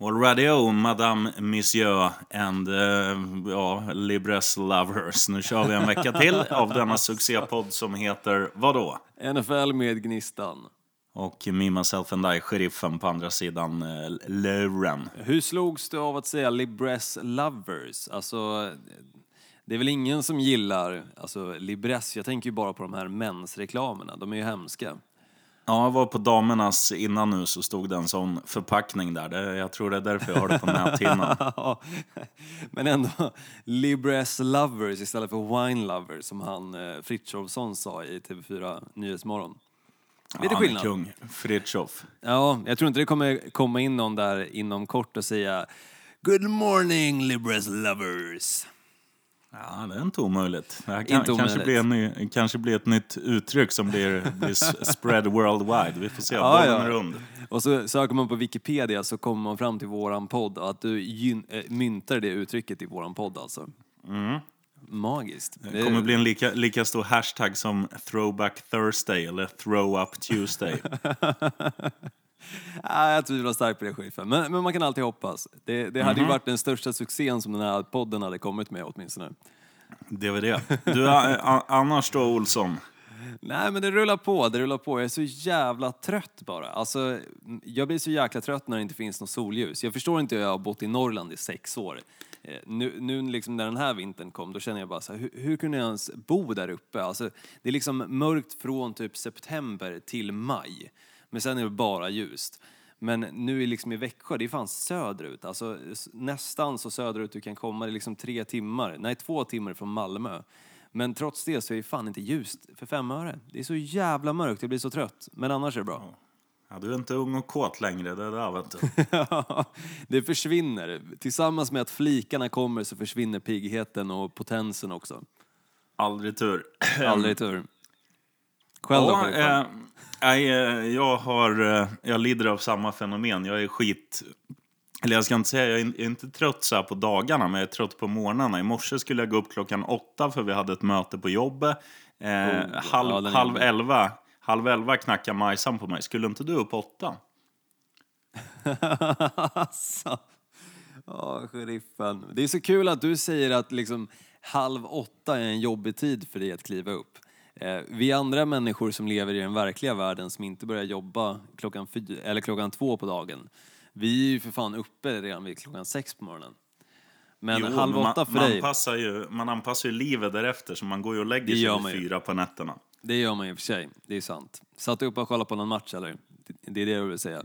Already oh, Madame Monsieur and uh, ja, Libres Lovers. Nu kör vi en vecka till av denna succépodd som heter vadå? NFL med Gnistan. Och Me, Myself and I, sheriffen på andra sidan uh, luren. Hur slogs du av att säga Libres Lovers? Alltså, det är väl ingen som gillar alltså, Libres? Jag tänker ju bara på de här mensreklamerna. De är ju hemska. Ja, jag var på damernas innan nu så stod det en sån förpackning där. Det, jag tror det är därför jag har det på näthinnan. Men ändå, Libres Lovers istället för Wine Lovers som han eh, Frithiofsson sa i TV4 Nyhetsmorgon. Lite Ja, han är skillnad. kung. Fritiof. Ja, jag tror inte det kommer komma in någon där inom kort och säga Good morning Libres Lovers. Ja, det är inte omöjligt. Det här kan, Inte kanske, omöjligt. blir en ny, kanske blir ett nytt uttryck som blir, blir spread worldwide. Vi får se. Ja, ja. rund. Och så söker man på Wikipedia så kommer man fram till våran podd att du gyn- äh, myntar det uttrycket i våran podd alltså. Magiskt. Det kommer bli en lika, lika stor hashtag som throwback Thursday eller throw up Tuesday. Nej, jag tvivlar starkt på det, chefen. Men, men man kan alltid hoppas. Det, det hade Mhm. ju varit den största succén som den här podden hade kommit med åtminstone. DVD. Du, eh, annars då, Olsson? Nej, men det rullar på, det rullar på. Jag är så jävla trött bara. Alltså, jag blir så jäkla trött när det inte finns något solljus. Jag förstår inte hur jag har bott i Norrland i sex år. Eh, nu, nu liksom när den här vintern kom, då känner jag bara så här, hur, hur kunde jag ens bo där uppe? Alltså, det är liksom mörkt från typ september till maj. Men sen är det bara ljust. Men nu är liksom i Växjö, det är fan söderut. Alltså nästan så söderut du kan komma. Det är liksom tre timmar, nej två timmar från Malmö. Men trots det så är det fan inte ljust för fem öre. Det är så jävla mörkt, jag blir så trött. Men annars är det bra. Ja, du är inte ung och kåt längre, det där vet det försvinner. Tillsammans med att flikarna kommer så försvinner piggheten och potensen också. Aldrig tur. Aldrig tur. Själv då? Ja, Filippa? eh, nej, eh, jag, har, eh, jag lider av samma fenomen. Jag är skit... Eller jag ska inte säga, jag är inte trött så här på dagarna, men jag är trött på morgnarna. I morse skulle jag gå upp klockan åtta för vi hade ett möte på jobbet. Eh, halv, Oh, ja, den är halv, elva, halv elva knackar Majsan på mig. Skulle inte du upp åtta? alltså. Ja, sheriffen. Det är så kul att du säger att liksom halv åtta är en jobbig tid för dig att kliva upp. Eh, vi andra människor som lever i den verkliga världen som inte börjar jobba klockan, fyra, eller klockan två på dagen, vi är ju för fan uppe redan vid klockan sex på morgonen. Men Jo, halv men man, åtta för man, dig, anpassar ju, man anpassar ju livet därefter, så man går ju och lägger sig vid fyra på nätterna. det gör man ju för sig, det är sant. Satt du upp och kollade på någon match eller? Det- Det är det du vill säga?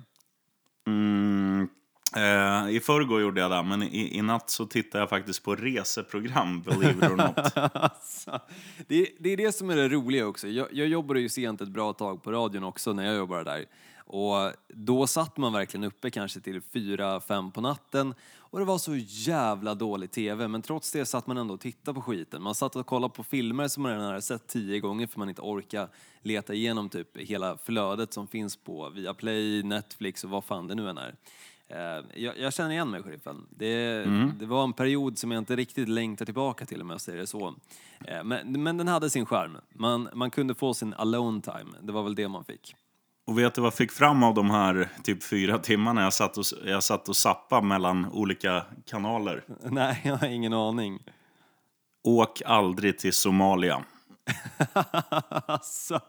Mm, eh, I förrgår gjorde jag det, men i, i natt så tittade jag faktiskt på reseprogram, believe it or not. Alltså, det, det är det som är det roliga också. Jag, jag jobbade ju sent ett bra tag på radion också när jag jobbade där. Och då satt man verkligen uppe kanske till fyra, fem på natten och det var så jävla dålig TV men trots det satt man ändå och tittade på skiten. Man satt och kollade på filmer som man redan hade sett tio gånger för man inte orkar leta igenom typ hela flödet som finns på Viaplay, Netflix och vad fan det nu än är. Eh, Jag, jag känner igen mig, sheriffen. Det, det var en period som jag inte riktigt längtar tillbaka till om jag säger det så. Eh, Men, men den hade sin charm. Man, man kunde få sin alone time. Det var väl det man fick. Och vet du vad jag fick fram av de här typ fyra timmarna? Jag satt och, jag satt och zappade mellan olika kanaler. Nej, jag har ingen aning. Åk aldrig till Somalia. alltså.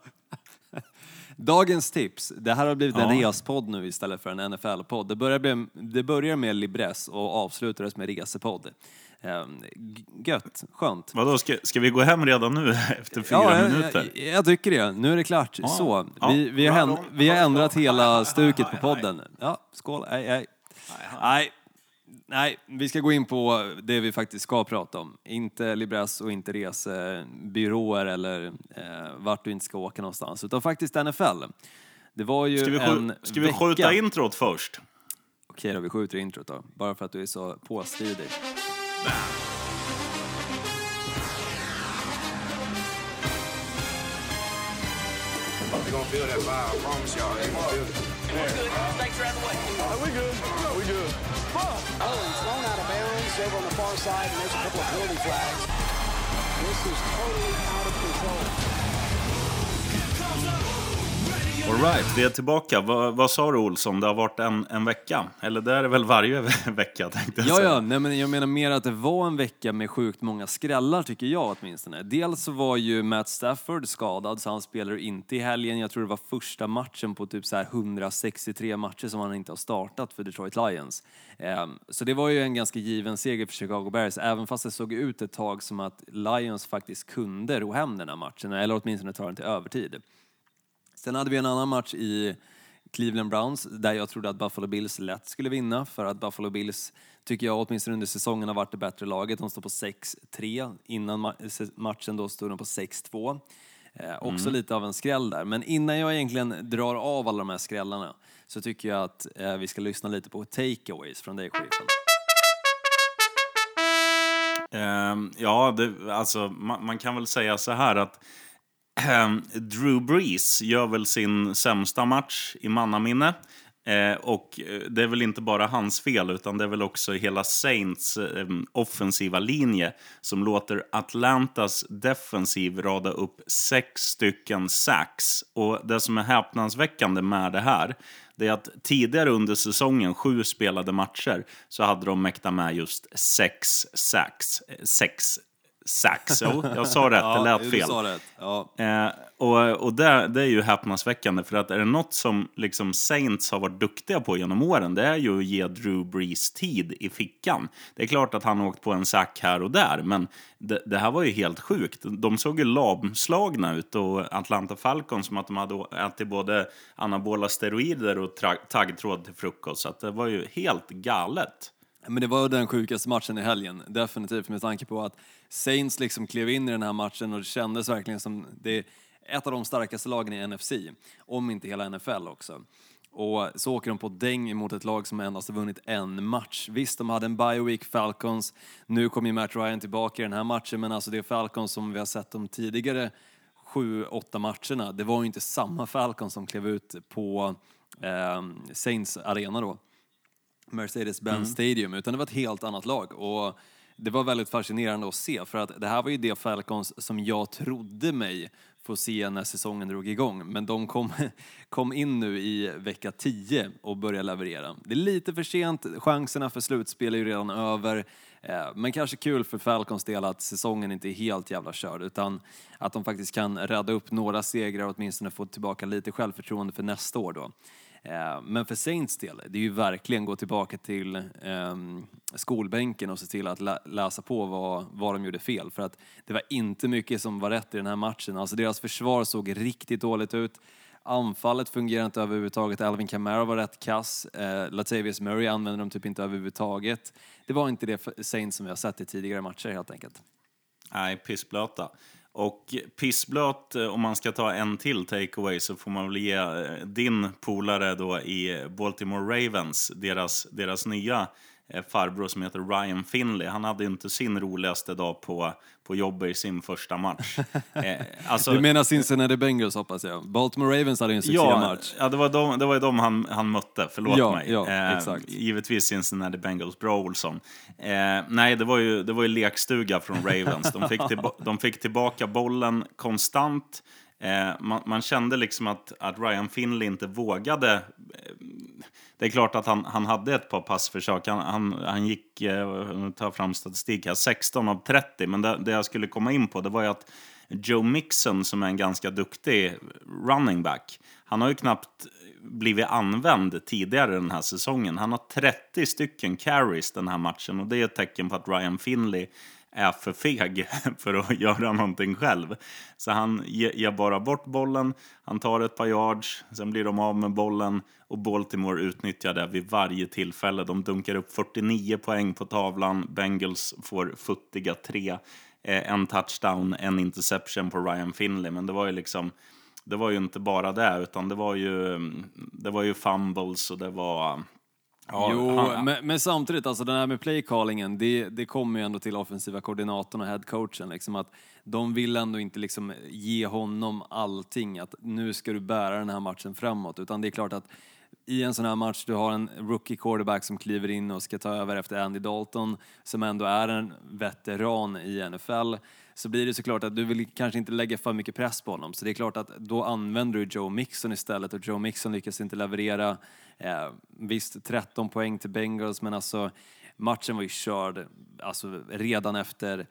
Dagens tips. Det här har blivit en Ja. respodd nu istället för en NFL-podd. Det börjar, bli, det börjar med Libress och avslutades med resepodd. Eh, g- Gött, skönt. Vadå, ska, ska vi gå hem redan nu efter fyra jag, minuter? Jag, jag tycker det. Nu är det klart. Så. Ja. Vi, vi, har, vi har ändrat hela stuket på podden. Ja, skål. Nej, nej. Nej, nej, vi ska gå in på det vi faktiskt ska prata om. Inte Libress och inte resebyråer eller eh, vart du inte ska åka någonstans. Utan faktiskt NFL. Det var ju Ska vi, en ska vi vecka... skjuta introt först? Okej då, vi skjuter introt då. Bara för att du är så påstridig. They're feel it. Thanks for having way. we good. we good. Oh, he's thrown out of bounds over on the far side, and there's a couple of penalty flags. This is totally out of control. All right, vi är tillbaka. Vad, vad sa du Olsson? Det har varit en, en vecka? Eller det är det väl varje ve- vecka tänkte jag Ja, ja, nej, men jag menar mer att det var en vecka med sjukt många skrällar tycker jag åtminstone. Dels så var ju Matt Stafford skadad så han spelar inte i helgen. Jag tror det var första matchen på typ så här 163 matcher som han inte har startat för Detroit Lions. Ehm, Så det var ju en ganska given seger för Chicago Bears, även fast det såg ut ett tag som att Lions faktiskt kunde ro hem den här matchen, eller åtminstone ta den till övertid. Sen hade vi en annan match i Cleveland Browns där jag trodde att Buffalo Bills lätt skulle vinna för att Buffalo Bills tycker jag åtminstone under säsongen har varit det bättre laget. De står på 6-3. Innan ma- matchen då stod de på 6-2. Eh, också lite av en skräll där. Men innan jag egentligen drar av alla de här skrällarna så tycker jag att eh, vi ska lyssna lite på takeaways från dig, sheriffen. Ehm, ja, det, alltså, man, man kan väl säga så här att Ehm, Drew Brees gör väl sin sämsta match i mannaminne. Eh, och eh, det är väl inte bara hans fel, utan det är väl också hela Saints eh, offensiva linje som låter Atlantas defensiv rada upp sex stycken sacks. Och det som är häpnadsväckande med det här, det är att tidigare under säsongen, sju spelade matcher, så hade de mäktat med just sex sacks. Eh, sex Jo, jag sa rätt, det lät fel. rätt. Ja. Eh, och och det, det är ju häpnadsväckande, för att är det något som liksom Saints har varit duktiga på genom åren, det är ju att ge Drew Brees tid i fickan. Det är klart att han har åkt på en sack här och där, men det, det här var ju helt sjukt. De såg ju lamslagna ut och Atlanta Falcons som att de hade ätit både anabola steroider och taggtråd till frukost, så det var ju helt galet. Men det var den sjukaste matchen i helgen, definitivt med tanke på att Saints liksom klev in i den här matchen och det kändes verkligen som det är ett av de starkaste lagen i NFC, om inte hela NFL också. Och så åker de på däng mot ett lag som endast har vunnit en match. Visst, de hade en bye week, Falcons. Nu kommer ju Matt Ryan tillbaka i den här matchen, men alltså det är Falcons som vi har sett de tidigare sju, åtta matcherna. Det var ju inte samma Falcons som klev ut på eh, Saints arena då. Mercedes-Benz Stadium, utan det var ett helt annat lag. Och det var väldigt fascinerande att se, för att det här var ju det Falcons som jag trodde mig få se när säsongen drog igång. Men de kom, kom in nu i vecka 10 och började leverera. Det är lite för sent, chanserna för slutspel är ju redan över. Eh, Men kanske kul för Falcons del att säsongen inte är helt jävla körd, utan att de faktiskt kan rädda upp några segrar och åtminstone få tillbaka lite självförtroende för nästa år då. Eh, men för Saints del, det är ju verkligen gå tillbaka till ehm, skolbänken och se till att läsa på vad, vad de gjorde fel. För att det var inte mycket som var rätt i den här matchen. Alltså deras försvar såg riktigt dåligt ut. Anfallet fungerar inte överhuvudtaget. Alvin Kamara var rätt kass. Eh, Latavius Murray använde de typ inte överhuvudtaget. Det var inte det Saints som vi har sett i tidigare matcher helt enkelt. Nej, pissblöta. Och pissblöt, eh, om man ska ta en till takeaway så får man väl ge eh, din polare då i Baltimore Ravens, deras, deras nya eh, farbror som heter Ryan Finley. Han hade inte sin roligaste dag på, på jobbet i sin första match. Eh, alltså, Du menar Cincinnati Bengals hoppas jag? Baltimore Ravens hade en Ja, succématch. ja det, var de, det var de han, han mötte, förlåt Ja, mig. ja, eh. Givetvis Cincinnati Bengals, bra Olsson. Eh, nej, det var, ju, det var ju lekstuga från Ravens. De fick, tillba- de fick tillbaka bollen konstant. Eh, man, man kände liksom att, att Ryan Finley inte vågade. Det är klart att han, han hade ett par passförsök. Han, han, han gick, eh, nu tar jag fram statistik här, 16 av 30. Men det, det jag skulle komma in på det var ju att Joe Mixon, som är en ganska duktig running back, han har ju knappt blivit använd tidigare den här säsongen. Han har 30 stycken carries den här matchen och det är ett tecken på att Ryan Finley är för feg för att göra någonting själv. Så han ger bara bort bollen, han tar ett par yards, sen blir de av med bollen och Baltimore utnyttjar det vid varje tillfälle. De dunkar upp 49 poäng på tavlan, Bengals får futtiga tre. Eh, en touchdown, en interception på Ryan Finley, men det var ju liksom det var ju inte bara det, utan det var ju, det var ju fumbles och det var... Ja, jo, han- men, men samtidigt, alltså den här med playcallingen, det, det kommer ju ändå till offensiva koordinatorn och headcoachen. Liksom, att de vill ändå inte liksom ge honom allting, att nu ska du bära den här matchen framåt. Utan det är klart att i en sån här match, du har en rookie quarterback som kliver in och ska ta över efter Andy Dalton, som ändå är en veteran i NFL, så blir det såklart att du vill kanske inte lägga för mycket press på honom. Så det är klart att då använder du Joe Mixon istället och Joe Mixon lyckas inte leverera. Eh, visst, 13 poäng till Bengals, men alltså matchen var ju körd alltså, redan efter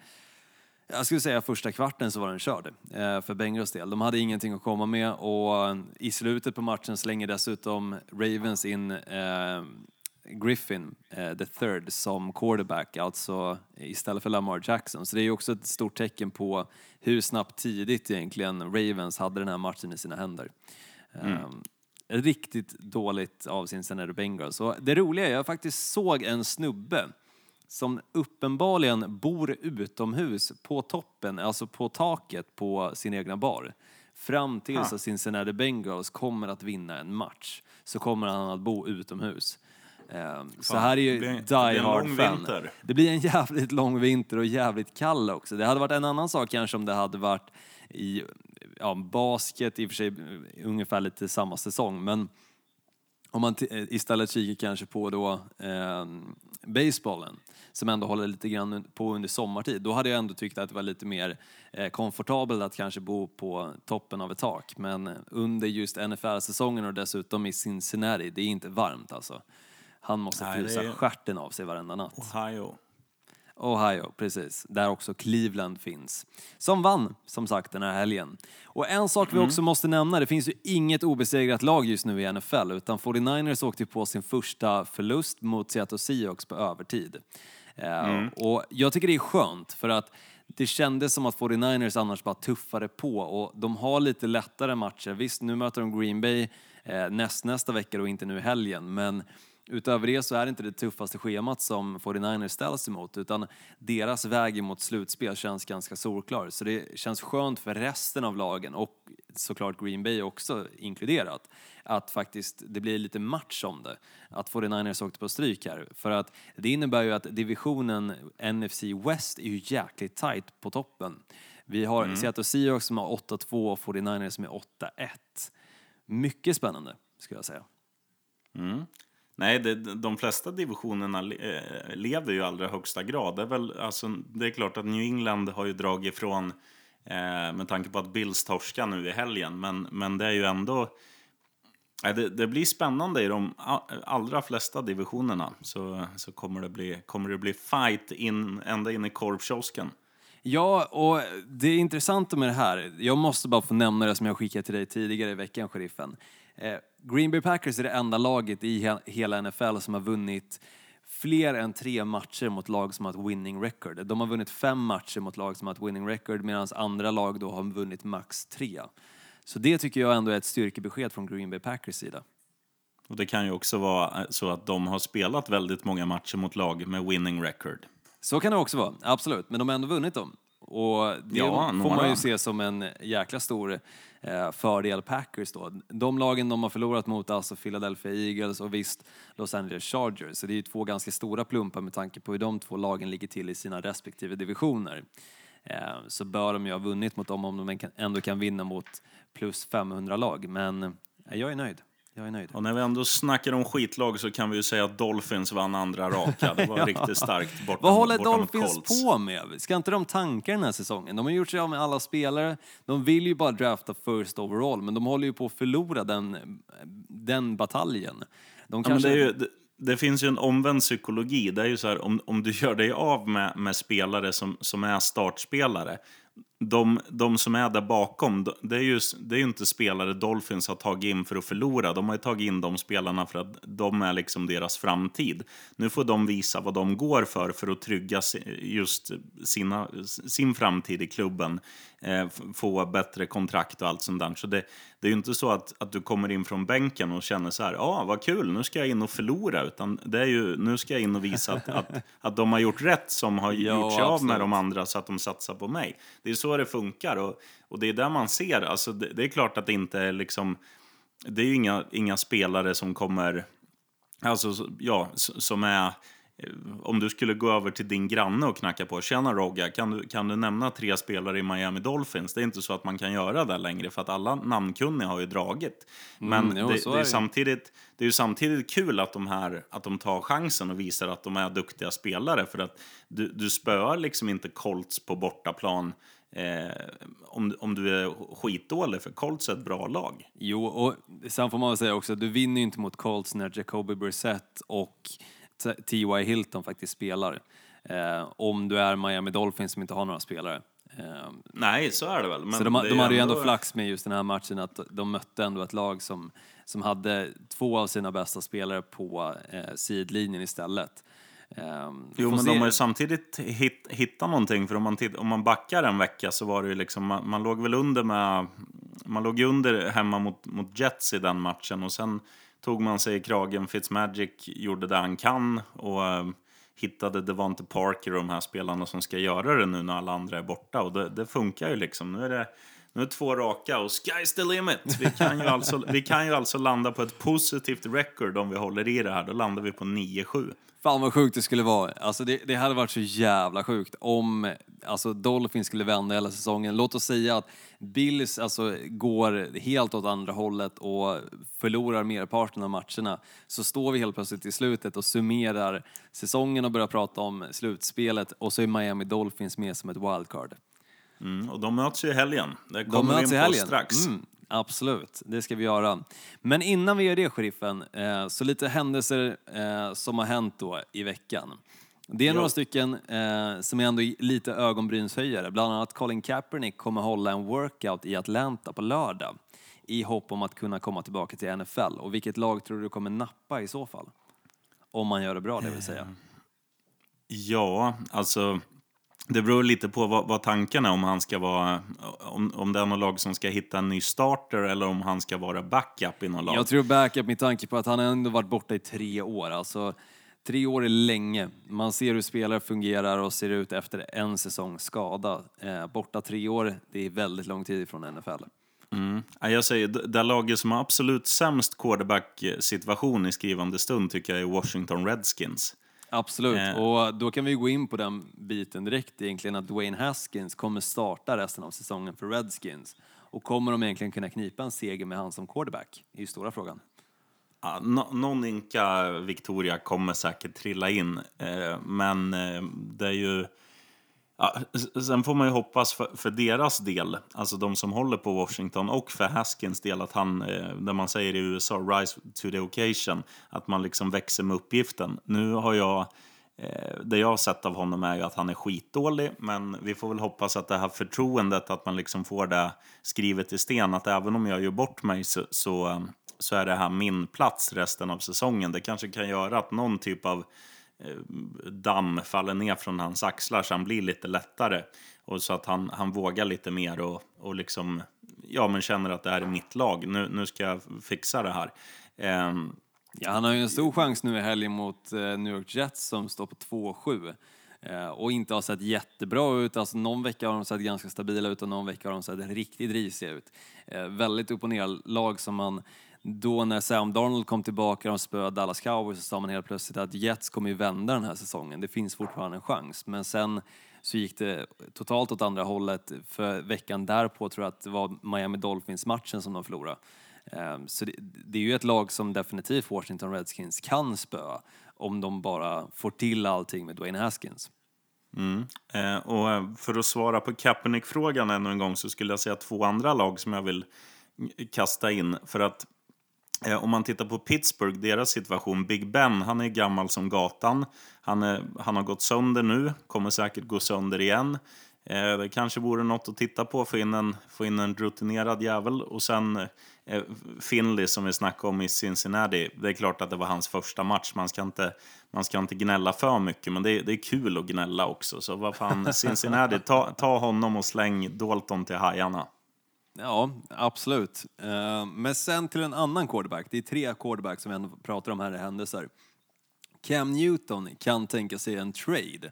jag skulle säga första kvarten så var den körd eh, för Bengals del. De hade ingenting att komma med och i slutet på matchen slänger dessutom Ravens in eh, Griffin, eh, the third, som quarterback, alltså istället för Lamar Jackson. Så det är ju också ett stort tecken på hur snabbt tidigt egentligen Ravens hade den här matchen i sina händer. Mm. riktigt dåligt av Cincinnati Bengals. Och det roliga är, att jag faktiskt såg en snubbe som uppenbarligen bor utomhus på toppen, alltså på taket på sin egna bar. Fram tills att Cincinnati Bengals kommer att vinna en match så kommer han att bo utomhus. Um, så här är ju blir- die blir en hard lång fan. vinter. Det blir en jävligt lång vinter och jävligt kall också. Det hade varit en annan sak kanske om det hade varit i ja, basket, i och för sig ungefär lite samma säsong, men om man eh, istället kikar kanske på då eh, basebollen som ändå håller lite grann på under sommartid, då hade jag ändå tyckt att det var lite mer eh, komfortabelt att kanske bo på toppen av ett tak. Men under just NFL-säsongen och dessutom i Cincinnati, det är inte varmt alltså. Han måste frysa är- stjärten av sig varenda natt. Ohio. Ohio, precis. Där också Cleveland finns. Som vann, som sagt, den här helgen. Och en sak vi också måste nämna, det finns ju inget obesegrat lag just nu i NFL, utan 49ers åkte på sin första förlust mot Seattle Seahawks på övertid. Eh, Och jag tycker det är skönt, för att det kändes som att 49ers annars bara tuffade på och de har lite lättare matcher. Visst, nu möter de Green Bay eh, näst, nästa vecka och inte nu i helgen, men Utöver det så är det inte det tuffaste schemat som 49ers ställs emot utan deras väg mot slutspel känns ganska solklar. Så det känns skönt för resten av lagen och såklart Green Bay också inkluderat att faktiskt det blir lite match om det. Att 49ers åkte på stryk här. För att det innebär ju att divisionen NFC West är ju jäkligt tight på toppen. Vi har Seattle Seahawks som har 8-2 och 49ers som är 8-1. Mycket spännande skulle jag säga. Nej, det, de flesta divisionerna eh, lever ju i allra högsta grad. Det är, väl, alltså, det är klart att New England har ju dragit ifrån eh, med tanke på att Bills torskar nu i helgen. Men, men det är ju ändå... Eh, det, det blir spännande i de allra flesta divisionerna. Så, så kommer, det bli, kommer det bli fight in, ända in i korvkiosken. Ja, och det intressanta med det här, jag måste bara få nämna det som jag skickade till dig tidigare i veckan, sheriffen. Eh, Green Bay Packers är det enda laget i he- hela NFL som har vunnit fler än tre matcher mot lag som har ett winning record. De har vunnit fem matcher mot lag som har ett winning record medan andra lag då har vunnit max tre. Så det tycker jag ändå är ett styrkebesked från Green Bay Packers sida. Och det kan ju också vara eh, så att de har spelat väldigt många matcher mot lag med winning record. Så kan det också vara, absolut. Men de har ändå vunnit dem. Och det Ja, får man ju se som en jäkla stor eh, fördel Packers då. De lagen de har förlorat mot, alltså Philadelphia Eagles och visst Los Angeles Chargers. Så det är ju två ganska stora plumpar med tanke på hur de två lagen ligger till i sina respektive divisioner. Eh, så bör de ju ha vunnit mot dem om de ändå kan vinna mot plus 500-lag. Men eh, jag är nöjd. Jag är nöjd. Och när vi ändå snackar om skitlag så kan vi ju säga att Dolphins vann andra raka. Det var riktigt starkt borta Vad håller borta Dolphins på med? Ska inte de tanka den här säsongen? De har gjort sig av med alla spelare. De vill ju bara drafta first overall, men de håller ju på att förlora den, den bataljen. De Ja, men kanske... det, ju, det, det finns ju en omvänd psykologi. Det är ju så här, om, om du gör dig av med, med spelare som, som är startspelare, de, de som är där bakom, det är, ju, det är ju inte spelare Dolphins har tagit in för att förlora. De har ju tagit in de spelarna för att de är liksom deras framtid. Nu får de visa vad de går för, för att trygga just sina, sin framtid i klubben. Eh, få bättre kontrakt och allt sånt där. Så det, det är ju inte så att, att du kommer in från bänken och känner så här, ja ah, vad kul, nu ska jag in och förlora. Utan det är ju, nu ska jag in och visa att, att, att de har gjort rätt som har Ja, gjort sig av med de andra så att de satsar på mig. Det är så det funkar och, och det är där man ser, alltså det, det är klart att det inte är liksom, det är ju inga, inga spelare som kommer, alltså så- ja, som är om du skulle gå över till din granne och knacka på, tjena Rogga, kan du, kan du nämna tre spelare i Miami Dolphins? Det är inte så att man kan göra det längre för att alla namnkunniga har ju dragit. Men Mm, jo, det, så det, är är samtidigt, det är ju samtidigt kul att de här att de tar chansen och visar att de är duktiga spelare för att du, du spöar liksom inte Colts på bortaplan eh, om, om du är skitdålig för Colts är ett bra lag. Jo, och sen får man väl säga också, du vinner ju inte mot Colts när Jacoby Brissett och T.Y. Hilton faktiskt spelar. Eh, om du är Miami Dolphins som inte har några spelare. Eh, Nej, så är det väl. Men så de, de hade ju ändå flax med just den här matchen att de mötte ändå ett lag som, som hade två av sina bästa spelare på eh, sidlinjen istället. Eh, Jo, men se- de har ju samtidigt hitt, hittat någonting. För om man, titt, om man backar en vecka så var det ju liksom, man, man låg väl under med, man låg ju under hemma mot, mot Jets i den matchen och sen tog man sig i kragen. Fitzmagic gjorde det han kan och eh, hittade Devante Parker och de här spelarna som ska göra det nu när alla andra är borta. Och det, det funkar ju liksom. Nu är det nu är det två raka och sky's the limit. Vi kan, ju alltså, vi kan ju alltså landa på ett positivt record om vi håller i det här. Då landar vi på 9-7. Fan vad sjukt det skulle vara. Alltså det, det hade varit så jävla sjukt om alltså Dolphins skulle vända hela säsongen. Låt oss säga att Bills alltså går helt åt andra hållet och förlorar merparten av matcherna. Så står vi helt plötsligt i slutet och summerar säsongen och börjar prata om slutspelet och så är Miami Dolphins med som ett wildcard. Mm, och de möts ju i helgen. Det De kommer vi möts in i på helgen. strax. Mm, absolut, det ska vi göra. Men innan vi gör det, sheriffen, eh, så lite händelser eh, som har hänt då i veckan. Det är några stycken eh, som är ändå lite ögonbrynshöjare. Bland annat Colin Kaepernick kommer hålla en workout i Atlanta på lördag i hopp om att kunna komma tillbaka till NFL. Och vilket lag tror du kommer nappa i så fall? Om man gör det bra, det vill säga. Ja, alltså... Det beror lite på vad, vad tanken är om han ska vara... Om, om det är något lag som ska hitta en ny starter eller om han ska vara backup i något lag. Jag tror backup med tanke på att han ändå varit borta i tre år. Alltså, tre år är länge. Man ser hur spelare fungerar och ser ut efter en säsong skada. Eh, borta tre år, det är väldigt lång tid från NFL. Ja, Jag säger, det det laget som har absolut sämst quarterback-situation i skrivande stund tycker jag är Washington Redskins. Absolut, Eh. och då kan vi gå in på den biten direkt egentligen att Dwayne Haskins kommer starta resten av säsongen för Redskins. Och kommer de egentligen kunna knipa en seger med han som quarterback? är ju stora frågan. Ja, någon ynka Victoria kommer säkert trilla in, eh, men eh, det är ju... Ja, sen får man ju hoppas för, för deras del, alltså de som håller på Washington och för Haskins del, att han, eh, där man säger i USA, rise to the occasion, att man liksom växer med uppgiften. Nu har jag, eh, det jag har sett av honom är ju att han är skitdålig, men vi får väl hoppas att det här förtroendet, att man liksom får det skrivet i sten, att även om jag gör bort mig så, så, eh, så är det här min plats resten av säsongen. Det kanske kan göra att någon typ av eh, damm faller ner från hans axlar så han blir lite lättare. Och så att han, han vågar lite mer och, och liksom, ja men känner att det här är mitt lag. Nu, nu ska jag fixa det här. Um, Ja, han har ju en stor chans nu i helgen mot eh, New York Jets som står på 2-7 eh, och inte har sett jättebra ut. Alltså någon vecka har de sett ganska stabila ut och någon vecka har de sett riktigt risiga ut. Eh, väldigt upp och ner lag som man då när Sam Darnold kom tillbaka och de spöade Dallas Cowboys så sa man helt plötsligt att Jets kommer ju vända den här säsongen. Det finns fortfarande en chans. Men sen så gick det totalt åt andra hållet. För veckan därpå tror jag att det var Miami Dolphins-matchen som de förlorade. Ehm, så det, det är ju ett lag som definitivt Washington Redskins kan spöa om de bara får till allting med Dwayne Haskins. Eh, och ehm, för att svara på Kaepernick-frågan ännu en gång så skulle jag säga två andra lag som jag vill kasta in. För att om man tittar på Pittsburgh, deras situation. Big Ben, han är gammal som gatan. Han, är, han har gått sönder nu, kommer säkert gå sönder igen. Eh, det kanske vore något att titta på, få in en, få in en rutinerad jävel. Och sen eh, Finley som vi snackade om i Cincinnati. Det är klart att det var hans första match. Man ska inte, man ska inte gnälla för mycket, men det är, det är kul att gnälla också. Så vad fan, Cincinnati, ta, ta honom och släng Dalton till hajarna. Ja, absolut. Eh, men sen till en annan quarterback. Det är tre quarterbacks som vi ändå pratar om här i händelser. Cam Newton kan tänka sig en trade.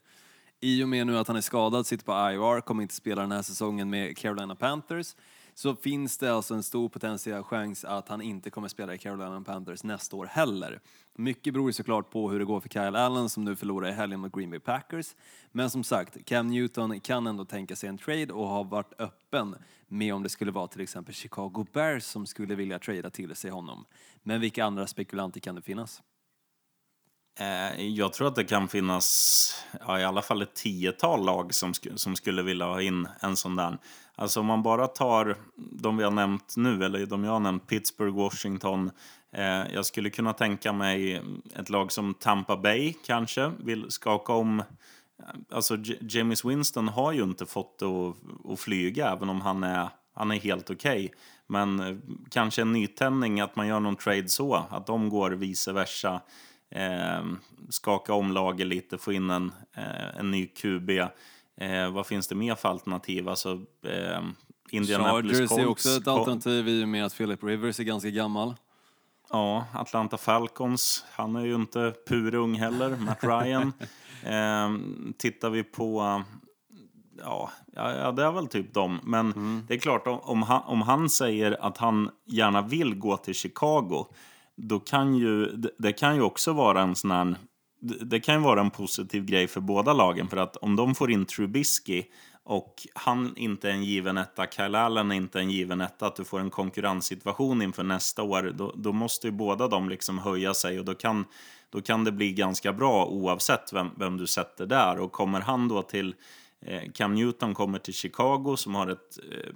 I och med nu att han är skadad, sitter på IR, kommer inte spela den här säsongen med Carolina Panthers, så finns det alltså en stor potentiell chans att han inte kommer spela i Carolina Panthers nästa år heller. Mycket beror ju såklart på hur det går för Kyle Allen som nu förlorar i helgen mot Green Bay Packers. Men som sagt, Cam Newton kan ändå tänka sig en trade och har varit öppen med om det skulle vara till exempel Chicago Bears som skulle vilja trada till sig honom. Men vilka andra spekulanter kan det finnas? Eh, jag tror att det kan finnas ja, i alla fall ett tiotal lag som, sk som skulle vilja ha in en sån där. Alltså om man bara tar de vi har nämnt nu, eller de jag har nämnt, Pittsburgh, Washington. Eh, jag skulle kunna tänka mig ett lag som Tampa Bay kanske vill skaka om. Alltså James Winston har ju inte fått det att, att flyga, även om han är, han är helt okej. Men eh, kanske en nytändning, att man gör någon trade så, att de går vice versa eh, skaka om laget lite, få in en, eh, en ny QB. Eh, vad finns det mer för alternativ? Alltså, eh, Indianapolis Chargers Colts. är också ett alternativ i och med att Philip Rivers är ganska gammal. Ja, Atlanta Falcons. Han är ju inte purung heller, Matt Ryan. eh, tittar vi på... Ja, ja, det är väl typ dem. Men det är klart, om, om, han, om han säger att han gärna vill gå till Chicago, då kan ju det, det kan ju också vara en sån här... Det, det kan ju vara en positiv grej för båda lagen, för att om de får in Trubisky och han inte är en given etta, Kyle Allen är inte en given etta, att du får en konkurrenssituation inför nästa år, då, då måste ju båda de liksom höja sig. Och då kan, då kan det bli ganska bra oavsett vem, vem du sätter där. Och kommer han då till, eh, Cam Newton kommer till Chicago som har ett eh,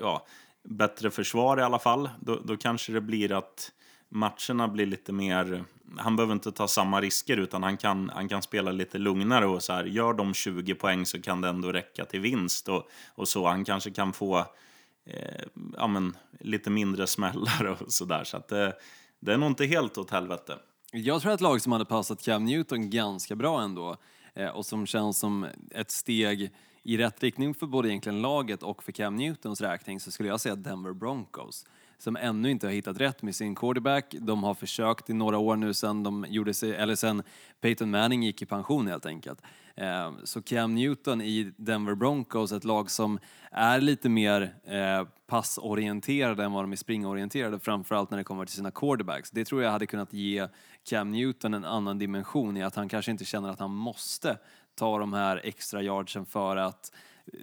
ja, bättre försvar i alla fall, då, då kanske det blir att matcherna blir lite mer... Han behöver inte ta samma risker utan han kan, han kan spela lite lugnare och så här, gör de 20 poäng så kan det ändå räcka till vinst och, och så. Han kanske kan få eh, ja, men, lite mindre smällar och sådär. Så att det, det är nog inte helt åt helvete. Jag tror att ett lag som hade passat Cam Newton ganska bra ändå eh, och som känns som ett steg i rätt riktning för både egentligen laget och för Cam Newtons räkning så skulle jag säga Denver Broncos som ännu inte har hittat rätt med sin quarterback. De har försökt i några år nu sen de gjorde sig, eller sen Peyton Manning gick i pension helt enkelt. Eh, så Cam Newton i Denver Broncos, ett lag som är lite mer eh, passorienterade än vad de är springorienterade, framförallt när det kommer till sina quarterbacks. Det tror jag hade kunnat ge Cam Newton en annan dimension i att han kanske inte känner att han måste ta de här extra yardsen för att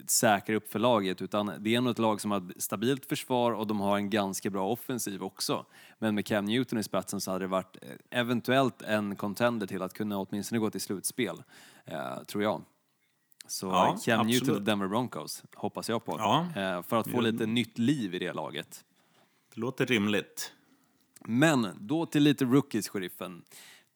säkra upp för laget utan det är ändå ett lag som har ett stabilt försvar och de har en ganska bra offensiv också. Men med Cam Newton i spetsen så hade det varit eh, eventuellt en contender till att kunna åtminstone gå till slutspel, eh, tror jag. Så Ja, Cam Newton absolut. och Denver Broncos hoppas jag på. Ja. Eh, för att få lite nytt liv i det laget. Det låter rimligt. Men då till lite rookies, sheriffen.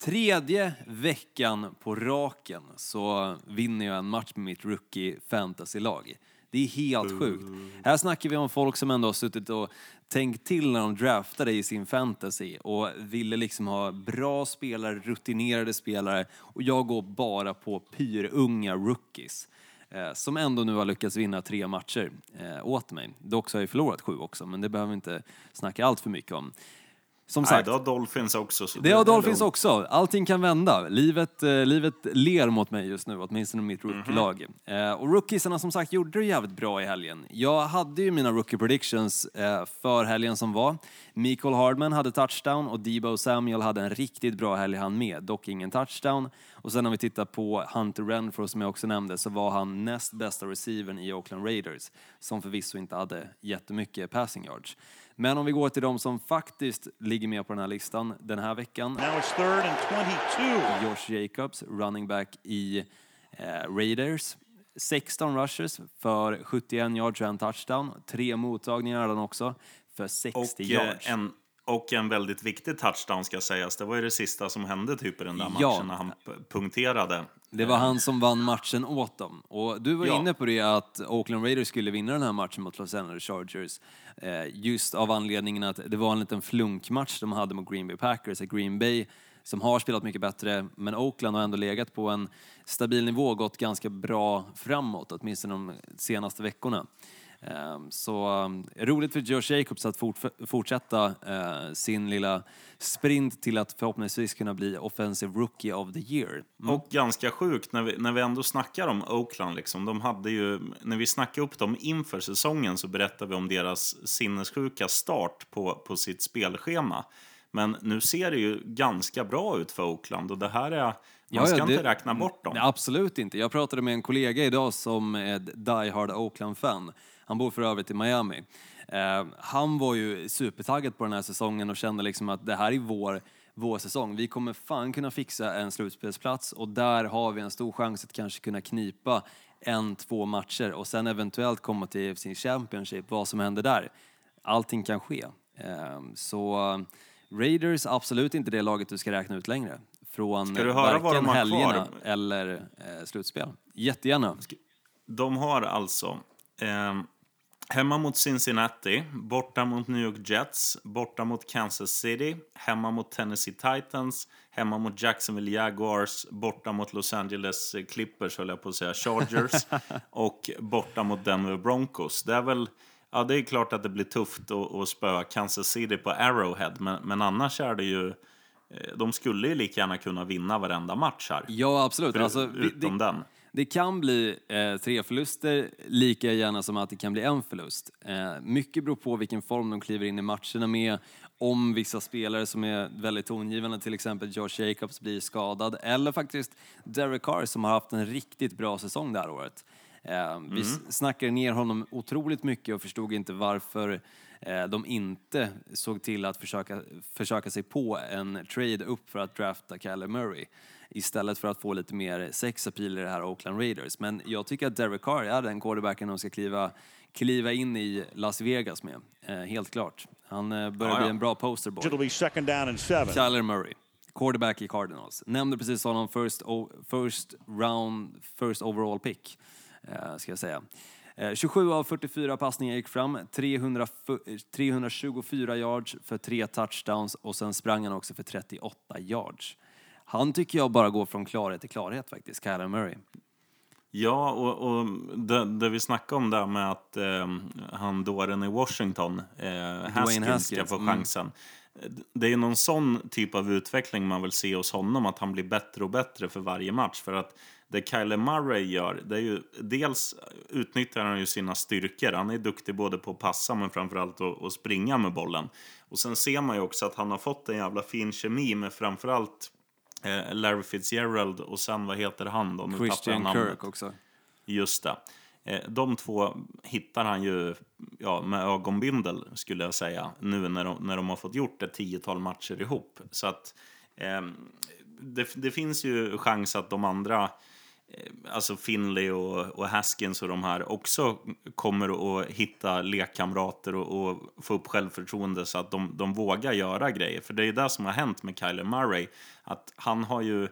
Tredje veckan på raken så vinner jag en match med mitt rookie fantasy-lag. Det är helt sjukt. Här snackar vi om folk som ändå har suttit och tänkt till när de draftade i sin fantasy och ville liksom ha bra spelare, rutinerade spelare och jag går bara på pyrunga rookies eh, som ändå nu har lyckats vinna tre matcher eh, åt mig. Dock så har jag förlorat sju också, men det behöver vi inte snacka allt för mycket om. Som Nej, sagt, det har Dolphins också. Så det har är Dolphins också. Allting kan vända. Livet, eh, livet ler mot mig just nu, åtminstone mitt rookie-lag. Eh, och rookiesarna som sagt gjorde det jävligt bra i helgen. Jag hade ju mina rookie predictions eh, för helgen som var. Mikael Hardman hade touchdown och Debo Samuel hade en riktigt bra helg han med, dock ingen touchdown. Och sen om vi tittar på Hunter Renfro som jag också nämnde så var han näst bästa receivern i Oakland Raiders som förvisso inte hade jättemycket passing yards. Men om vi går till de som faktiskt ligger med på den här listan den här veckan. Now it's third and 22. Josh Jacobs, running back i eh, Raiders. 16 rushes för 71 yards och en touchdown. Tre mottagningar hade han också för 60 Och, eh, yards. en, och en väldigt viktig touchdown ska sägas. Det var ju det sista som hände typ i den där matchen Ja. när han punkterade. Det var han som vann matchen åt dem. Och du var Ja. inne på det att Oakland Raiders skulle vinna den här matchen mot Los Angeles Chargers. Eh, just av anledningen att det var en liten flunkmatch de hade mot Green Bay Packers. Green Bay, som har spelat mycket bättre, men Oakland har ändå legat på en stabil nivå och gått ganska bra framåt, åtminstone de senaste veckorna. Ehm, så ehm, roligt för Josh Jacobs att fortsätta eh, sin lilla sprint till att förhoppningsvis kunna bli Offensive Rookie of the Year. Mm. Och ganska sjukt när vi, när vi ändå snackar om Oakland. Liksom, de hade ju, när vi snackade upp dem inför säsongen så berättade vi om deras sinnessjuka start på, på sitt spelschema. Men nu ser det ju ganska bra ut för Oakland och det här är... Man ska det- inte räkna bort dem. Absolut inte. Jag pratade med en kollega idag som är ett Die Hard Oakland-fan. Han bor för övrigt i Miami. Eh, han var ju supertaggad på den här säsongen och kände liksom att det här är vår, vår säsong. Vi kommer fan kunna fixa en slutspelsplats och där har vi en stor chans att kanske kunna knipa en, två matcher och sen eventuellt komma till sin Championship, vad som händer där. Allting kan ske. Eh, så eh, Raiders, absolut inte det laget du ska räkna ut längre. Från Ska du höra vad varken de har helgerna kvar? eller eh, slutspel. Jättegärna. De har alltså eh, hemma mot Cincinnati, borta mot New York Jets, borta mot Kansas City, hemma mot Tennessee Titans, hemma mot Jacksonville Jaguars, borta mot Los Angeles Clippers, höll jag på att säga, Chargers, och borta mot Denver Broncos. Det är väl... Ja, det är klart att det blir tufft att, att spöa Kansas City på Arrowhead, men, men annars är det ju... eh, De skulle ju lika gärna kunna vinna varenda match här. Ja, absolut. För- Alltså, utom det, den. det kan bli eh, tre förluster lika gärna som att det kan bli en förlust. Eh, mycket beror på vilken form de kliver in i matcherna med. Om vissa spelare som är väldigt tongivande, till exempel Josh Jacobs, blir skadad. Eller faktiskt Derek Carr som har haft en riktigt bra säsong det här året. Eh, vi s- snackade ner honom otroligt mycket och förstod inte varför de inte såg till att försöka, försöka sig på en trade upp för att drafta Kyler Murray istället för att få lite mer sexappeal i det här Oakland Raiders. Men jag tycker att Derek Carr är den quarterbacken de ska kliva, kliva in i Las Vegas med. Eh, helt klart. Han eh, börjar Ja, ja. bli en bra posterboy. Kyler Murray, quarterback i Cardinals. Nämnde precis honom first, first round, first overall pick, eh, ska jag säga. Eh, 27 av 44 passningar gick fram, 300, fu- 324 yards för tre touchdowns och sen sprang han också för 38 yards. Han tycker jag bara går från klarhet till klarhet faktiskt, Kyler Murray. Ja, och, och det, det vi snackade om där med att eh, han dåren i Washington, eh, Haskins, ska Haskins, få mm. chansen. Det är någon sån typ av utveckling man vill se hos honom, att han blir bättre och bättre för varje match. För att det Kyler Murray gör, det är ju dels utnyttjar han ju sina styrkor. Han är duktig både på att passa men framförallt att, att springa med bollen. Och sen ser man ju också att han har fått en jävla fin kemi med framförallt eh, Larry Fitzgerald och sen vad heter han då? Nu Christian namnet. Kirk också. Just det. Eh, De två hittar han ju ja, med ögonbindel, skulle jag säga, nu när de, när de har fått gjort ett tiotal matcher ihop. Så att eh, det, det finns ju chans att de andra, Eh, alltså Finley och, och Haskins och de här, också kommer att hitta lekkamrater och, och få upp självförtroende så att de, de vågar göra grejer. För det är det som har hänt med Kyler Murray, att han har ju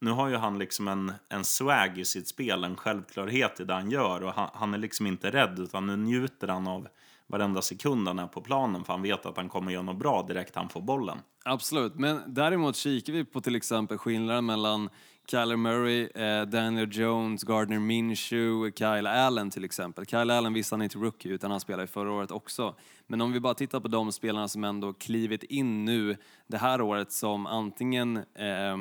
nu har ju han liksom en, en swag i sitt spel, en självklarhet i det han gör. Och han, han är liksom inte rädd, utan nu njuter han av varenda sekund han är på planen. För han vet att han kommer göra något bra direkt han får bollen. Absolut, men däremot kikar vi på till exempel skillnaden mellan Kyler Murray, eh, Daniel Jones, Gardner Minshew, Kyle Allen till exempel. Kyle Allen visste han inte rookie utan han spelade förra året också. Men om vi bara tittar på de spelarna som ändå klivit in nu det här året som antingen eh,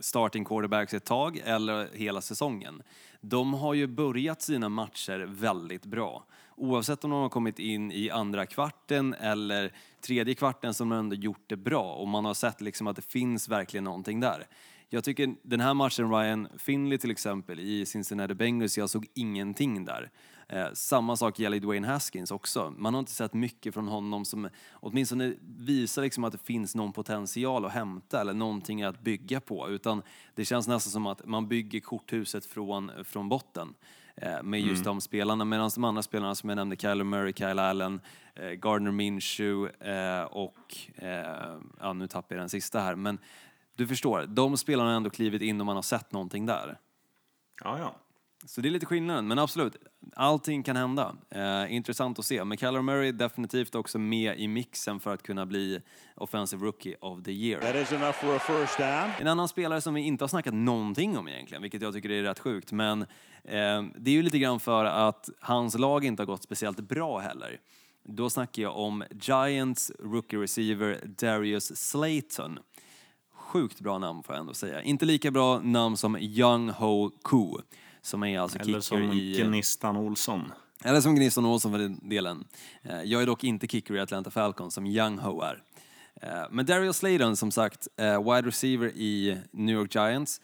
starting quarterbacks ett tag eller hela säsongen. De har ju börjat sina matcher väldigt bra. Oavsett om de har kommit in i andra kvarten eller tredje kvarten som de ändå gjort det bra och man har sett liksom att det finns verkligen någonting där. Jag tycker den här matchen, Ryan Finley till exempel i Cincinnati Bengals, jag såg ingenting där. Eh, samma sak gäller Dwayne Haskins också. Man har inte sett mycket från honom som åtminstone visar liksom att det finns någon potential att hämta eller någonting att bygga på. Utan det känns nästan som att man bygger korthuset från, från botten eh, med just de spelarna. Medan de andra spelarna som jag nämnde, Kyler Murray, Kyle Allen, eh, Gardner Minshew eh, och, ja nu tappar jag den sista här, men du förstår, de spelarna har ändå klivit in och man har sett någonting där. Ja, ja. Så det är lite skillnaden, men absolut, allting kan hända. Eh, intressant att se. Men Kyler Murray är definitivt också med i mixen för att kunna bli Offensive Rookie of the Year. That is enough for a first down. En annan spelare som vi inte har snackat någonting om egentligen, vilket jag tycker är rätt sjukt, men eh, det är ju lite grann för att hans lag inte har gått speciellt bra heller. Då snackar jag om Giants rookie receiver Darius Slayton. Sjukt bra namn får jag ändå säga. Inte lika bra namn som Young Ho Koo, som är alltså Eller som i... Gnistan Olsson. Eller som Gnistan Olsson för den delen. Eh, Jag är dock inte kicker i Atlanta Falcons som Young Ho är. Eh, Men Darius Slayton, som sagt, eh, wide receiver i New York Giants.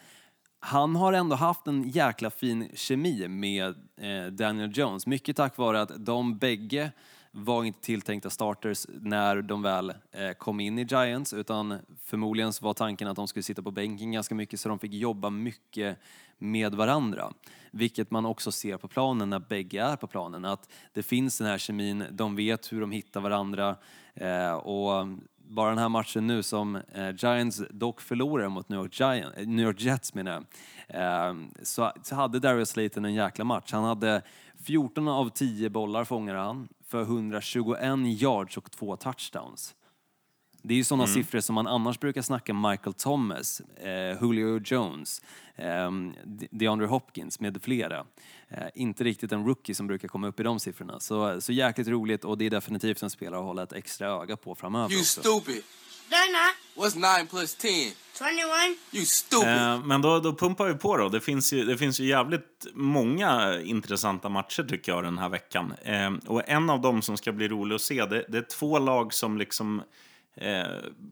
Han har ändå haft en jäkla fin kemi med eh, Daniel Jones. Mycket tack vare att de bägge var inte tilltänkta starters när de väl eh, kom in i Giants utan förmodligen så var tanken att de skulle sitta på bänken ganska mycket så de fick jobba mycket med varandra. Vilket man också ser på planen när bägge är på planen. Att det finns den här kemin, de vet hur de hittar varandra eh, och bara den här matchen nu som eh, Giants dock förlorar mot New York, Giants, New York Jets menar jag, så, så hade Darius Slayton en jäkla match. Han hade 14 av 10 bollar fångade han för 121 yards och två touchdowns. Det är ju sådana siffror som man annars brukar snacka Michael Thomas, eh, Julio Jones, eh, De- DeAndre Hopkins med flera. Eh, inte riktigt en rookie som brukar komma upp i de siffrorna. Så, så jäkligt roligt och det är definitivt en spelare att hålla ett extra öga på framöver You också. stupid. They're not. What's 9 plus 10? 21. You stupid. Eh, men då, då pumpar vi på då. Det finns, ju, det finns ju jävligt många intressanta matcher tycker jag den här veckan. Eh, och en av dem som ska bli rolig att se, det, det är två lag som liksom... Eh,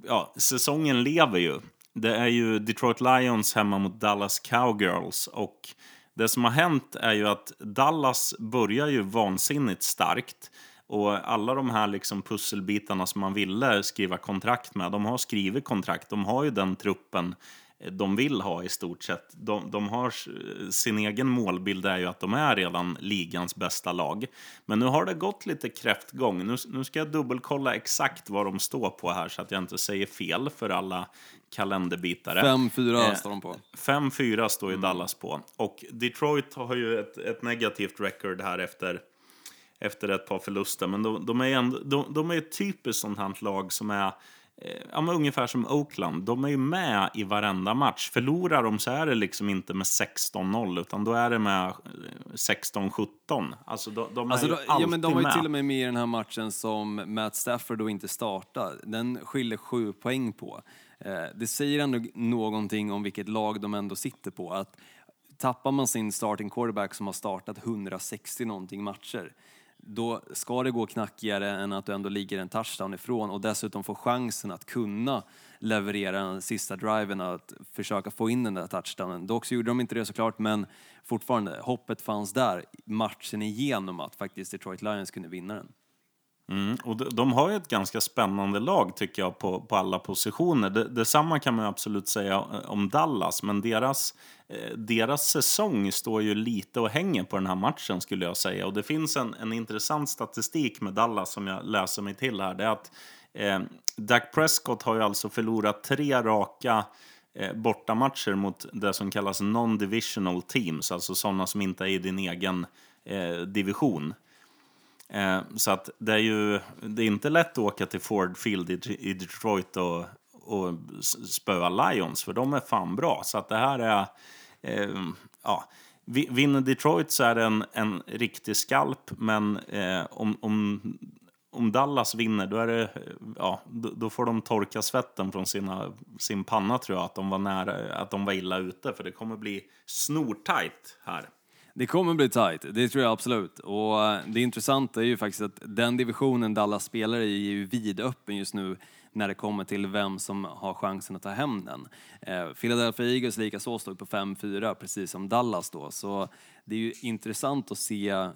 ja, säsongen lever ju. Det är ju Detroit Lions hemma mot Dallas Cowgirls. Och det som har hänt är ju att Dallas börjar ju vansinnigt starkt. Och alla de här liksom pusselbitarna som man ville skriva kontrakt med, de har skrivit kontrakt. De har ju den truppen eh, de vill ha i stort sett. De, de har s- sin egen målbild är ju att de är redan ligans bästa lag. Men nu har det gått lite kräftgång. Nu, nu ska jag dubbelkolla exakt vad de står på här så att jag inte säger fel för alla kalenderbitare. 5-4 Eh, står de på. 5-4 står ju Dallas på. Och Detroit har ju ett, ett negativt record här efter, efter ett par förluster. Men de, de är ändå, de, de är ett typiskt sånt här lag som är eh, ja, men ungefär som Oakland. De är ju med i varenda match. Förlorar de så är det liksom inte med 16-0 utan då är det med eh, 16-17. Alltså de, de är Alltså, ju då, alltid ja, men de var ju till och med med i den här matchen som Matt Stafford då inte startar. Den skiljer sju poäng på. Eh, det säger ändå någonting om vilket lag de ändå sitter på. Att tappar man sin starting quarterback som har startat 160 någonting matcher då ska det gå knackigare än att du ändå ligger en touchdown ifrån och dessutom får chansen att kunna leverera den sista driven, att försöka få in den där touchdownen. Dock så gjorde de inte det såklart, men fortfarande, hoppet fanns där matchen igenom att faktiskt Detroit Lions kunde vinna den. Mm, och de, de har ju ett ganska spännande lag tycker jag på, på alla positioner. Det, detsamma kan man absolut säga eh, om Dallas, men deras, eh, deras säsong står ju lite och hänger på den här matchen skulle jag säga. Och det finns en, en intressant statistik med Dallas som jag läser mig till här. Det är att eh, Dak Prescott har ju alltså förlorat tre raka eh, bortamatcher mot det som kallas non-divisional teams, alltså sådana som inte är i din egen eh, division. Eh, så att det är ju det är inte lätt att åka till Ford Field i, i Detroit och, och spöa Lions, för de är fan bra. Så att det här är... Eh, ja, vinner Detroit så är det en, en riktig skalp, men eh, om, om, om Dallas vinner då, är det, ja, då, då får de torka svetten från sina, sin panna tror jag, att de var nära, att de var illa ute, för det kommer bli snortajt här. Det kommer bli tight, det tror jag absolut. Och eh, det intressanta är ju faktiskt att den divisionen Dallas spelar i är ju vidöppen just nu när det kommer till vem som har chansen att ta hem den. Eh, Philadelphia Eagles likaså står på 5-4, precis som Dallas då. Så det är ju intressant att se, eh,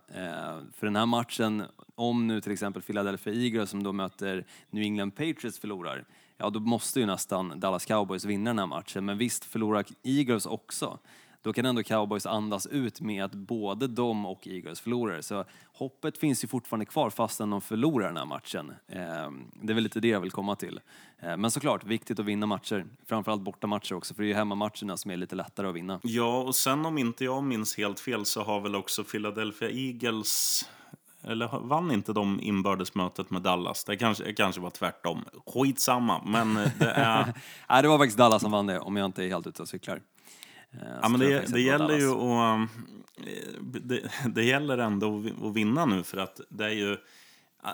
för den här matchen, om nu till exempel Philadelphia Eagles som då möter New England Patriots förlorar, ja då måste ju nästan Dallas Cowboys vinna den här matchen. Men visst förlorar Eagles också, då kan ändå Cowboys andas ut med att både de och Eagles förlorar. Så hoppet finns ju fortfarande kvar fastän de förlorar den här matchen. Eh, det är väl lite det jag vill komma till. Eh, men såklart, viktigt att vinna matcher. Framförallt bortamatcher också, för det är ju hemmamatcherna som är lite lättare att vinna. Ja, och sen om inte jag minns helt fel så har väl också Philadelphia Eagles eller vann inte de inbördesmötet med Dallas? Det kanske, kanske var tvärtom. Skitsamma, men det är... Nej, det var faktiskt Dallas som vann det, om jag inte är helt ute och cyklar. Eh, Ja, men jag det, det gäller ju att... eh, Det, det gäller ändå att vi- att vinna nu för att det är ju...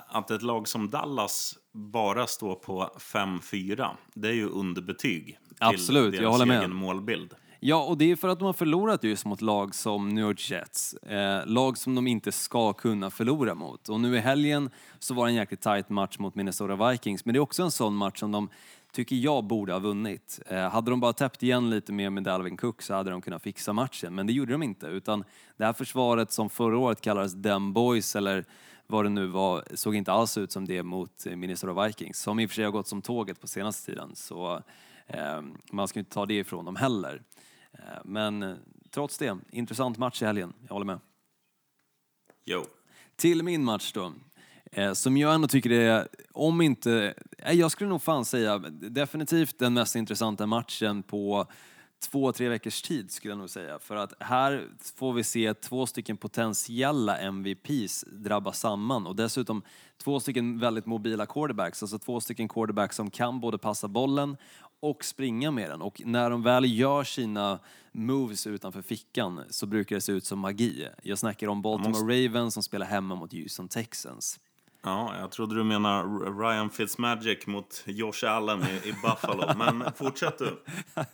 Att ett lag som Dallas bara står på 5-4, det är ju underbetyg till Absolut, jag deras håller med. egen målbild. Ja, och det är för att de har förlorat just mot lag som New York Jets. Eh, lag som de inte ska kunna förlora mot. Och nu i helgen så var det en jäkligt tight match mot Minnesota Vikings, men det är också en sån match som de tycker jag borde ha vunnit. Eh, hade de bara täppt igen lite mer med Dalvin Cook så hade de kunnat fixa matchen, men det gjorde de inte. Utan det här försvaret som förra året kallades Dem Boys, eller vad det nu var, såg inte alls ut som det mot Minnesota Vikings, som i och för sig har gått som tåget på senaste tiden. Så eh, man ska inte ta det ifrån dem heller. Eh, Men trots det, intressant match i helgen. Jag håller med. Jo. Till min match då. Eh, Som jag ändå tycker är, om inte, nej, jag skulle nog fan säga definitivt den mest intressanta matchen på två, tre veckors tid skulle jag nog säga. För att här får vi se två stycken potentiella MVPs drabba samman och dessutom två stycken väldigt mobila quarterbacks, alltså två stycken quarterbacks som kan både passa bollen och springa med den. Och när de väl gör sina moves utanför fickan så brukar det se ut som magi. Jag snackar om Baltimore Ravens som spelar hemma mot Houston Texans. Ja, jag trodde du menar Ryan Fitzmagic mot Josh Allen i, i Buffalo. Men fortsätt du.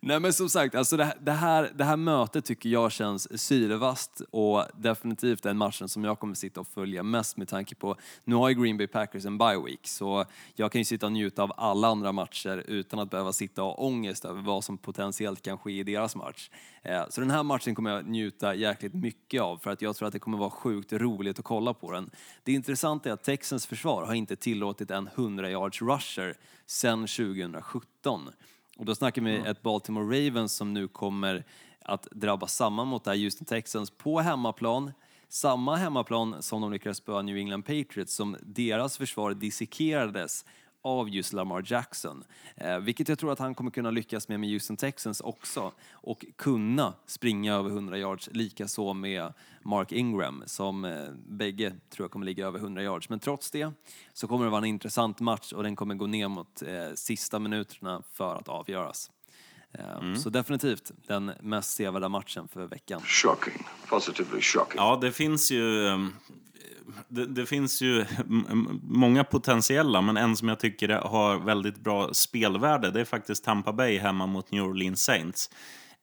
Nej men som sagt, alltså det, det, här, det här mötet tycker jag känns syrevast och definitivt den matchen som jag kommer sitta och följa mest med tanke på, nu har ju Green Bay Packers en bye week så jag kan ju sitta och njuta av alla andra matcher utan att behöva sitta och ha ångest över vad som potentiellt kan ske i deras match. Eh, så den här matchen kommer jag njuta jäkligt mycket av för att jag tror att det kommer vara sjukt roligt att kolla på den. Det är intressant intressanta är att Texans försvar har inte tillåtit en 100 yards rusher sedan 2017. Och då snackar vi ett Baltimore Ravens som nu kommer att drabbas samman mot det här Houston Texans på hemmaplan. Samma hemmaplan som de lyckades spöa New England Patriots som deras försvar dissekerades av just Lamar Jackson. Eh, vilket jag tror att han kommer kunna lyckas med med Houston Texans också. Och kunna springa över 100 yards, lika så med Mark Ingram som eh, bägge tror jag kommer ligga över 100 yards. Men trots det så kommer det vara en intressant match och den kommer gå ner mot eh, sista minuterna för att avgöras. Eh, Så definitivt den mest sevärda matchen för veckan. Shocking. Positively shocking. Ja, det finns ju... um, Det, det finns ju många potentiella, men en som jag tycker har väldigt bra spelvärde, det är faktiskt Tampa Bay hemma mot New Orleans Saints.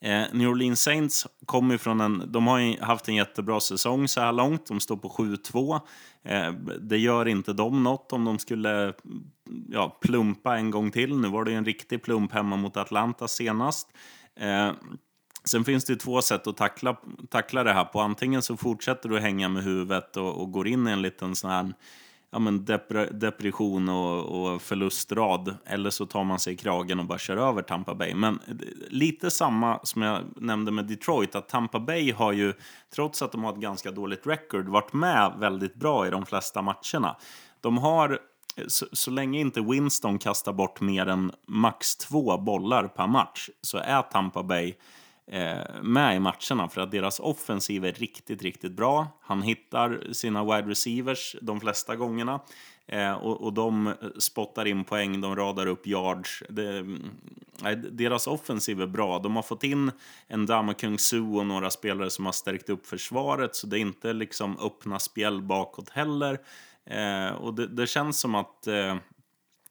Eh, New Orleans Saints kommer från en... De har ju haft en jättebra säsong så här långt. De står på 7-2. Eh, det gör inte dem något om de skulle ja, plumpa en gång till. Nu var det ju en riktig plump hemma mot Atlanta senast. Eh, Sen finns det två sätt att tackla, tackla det här på. Antingen så fortsätter du hänga med huvudet och, och går in i en liten sån här ja, men depression och, och förlustrad. Eller så tar man sig i kragen och bara kör över Tampa Bay. Men eh, lite samma som jag nämnde med Detroit, att Tampa Bay har ju, trots att de har ett ganska dåligt record, varit med väldigt bra i de flesta matcherna. De har eh, så, så länge inte Winston kastar bort mer än max två bollar per match så är Tampa Bay eh, Eh, med i matcherna för att deras offensiv är riktigt, riktigt bra. Han hittar sina wide receivers de flesta gångerna eh, och, och de spottar in poäng, de radar upp yards. Det, nej, deras offensiv är bra. De har fått in en Dama Kung Su och några spelare som har stärkt upp försvaret så det är inte liksom öppna spjäll bakåt heller. Eh, och det, det känns som att eh,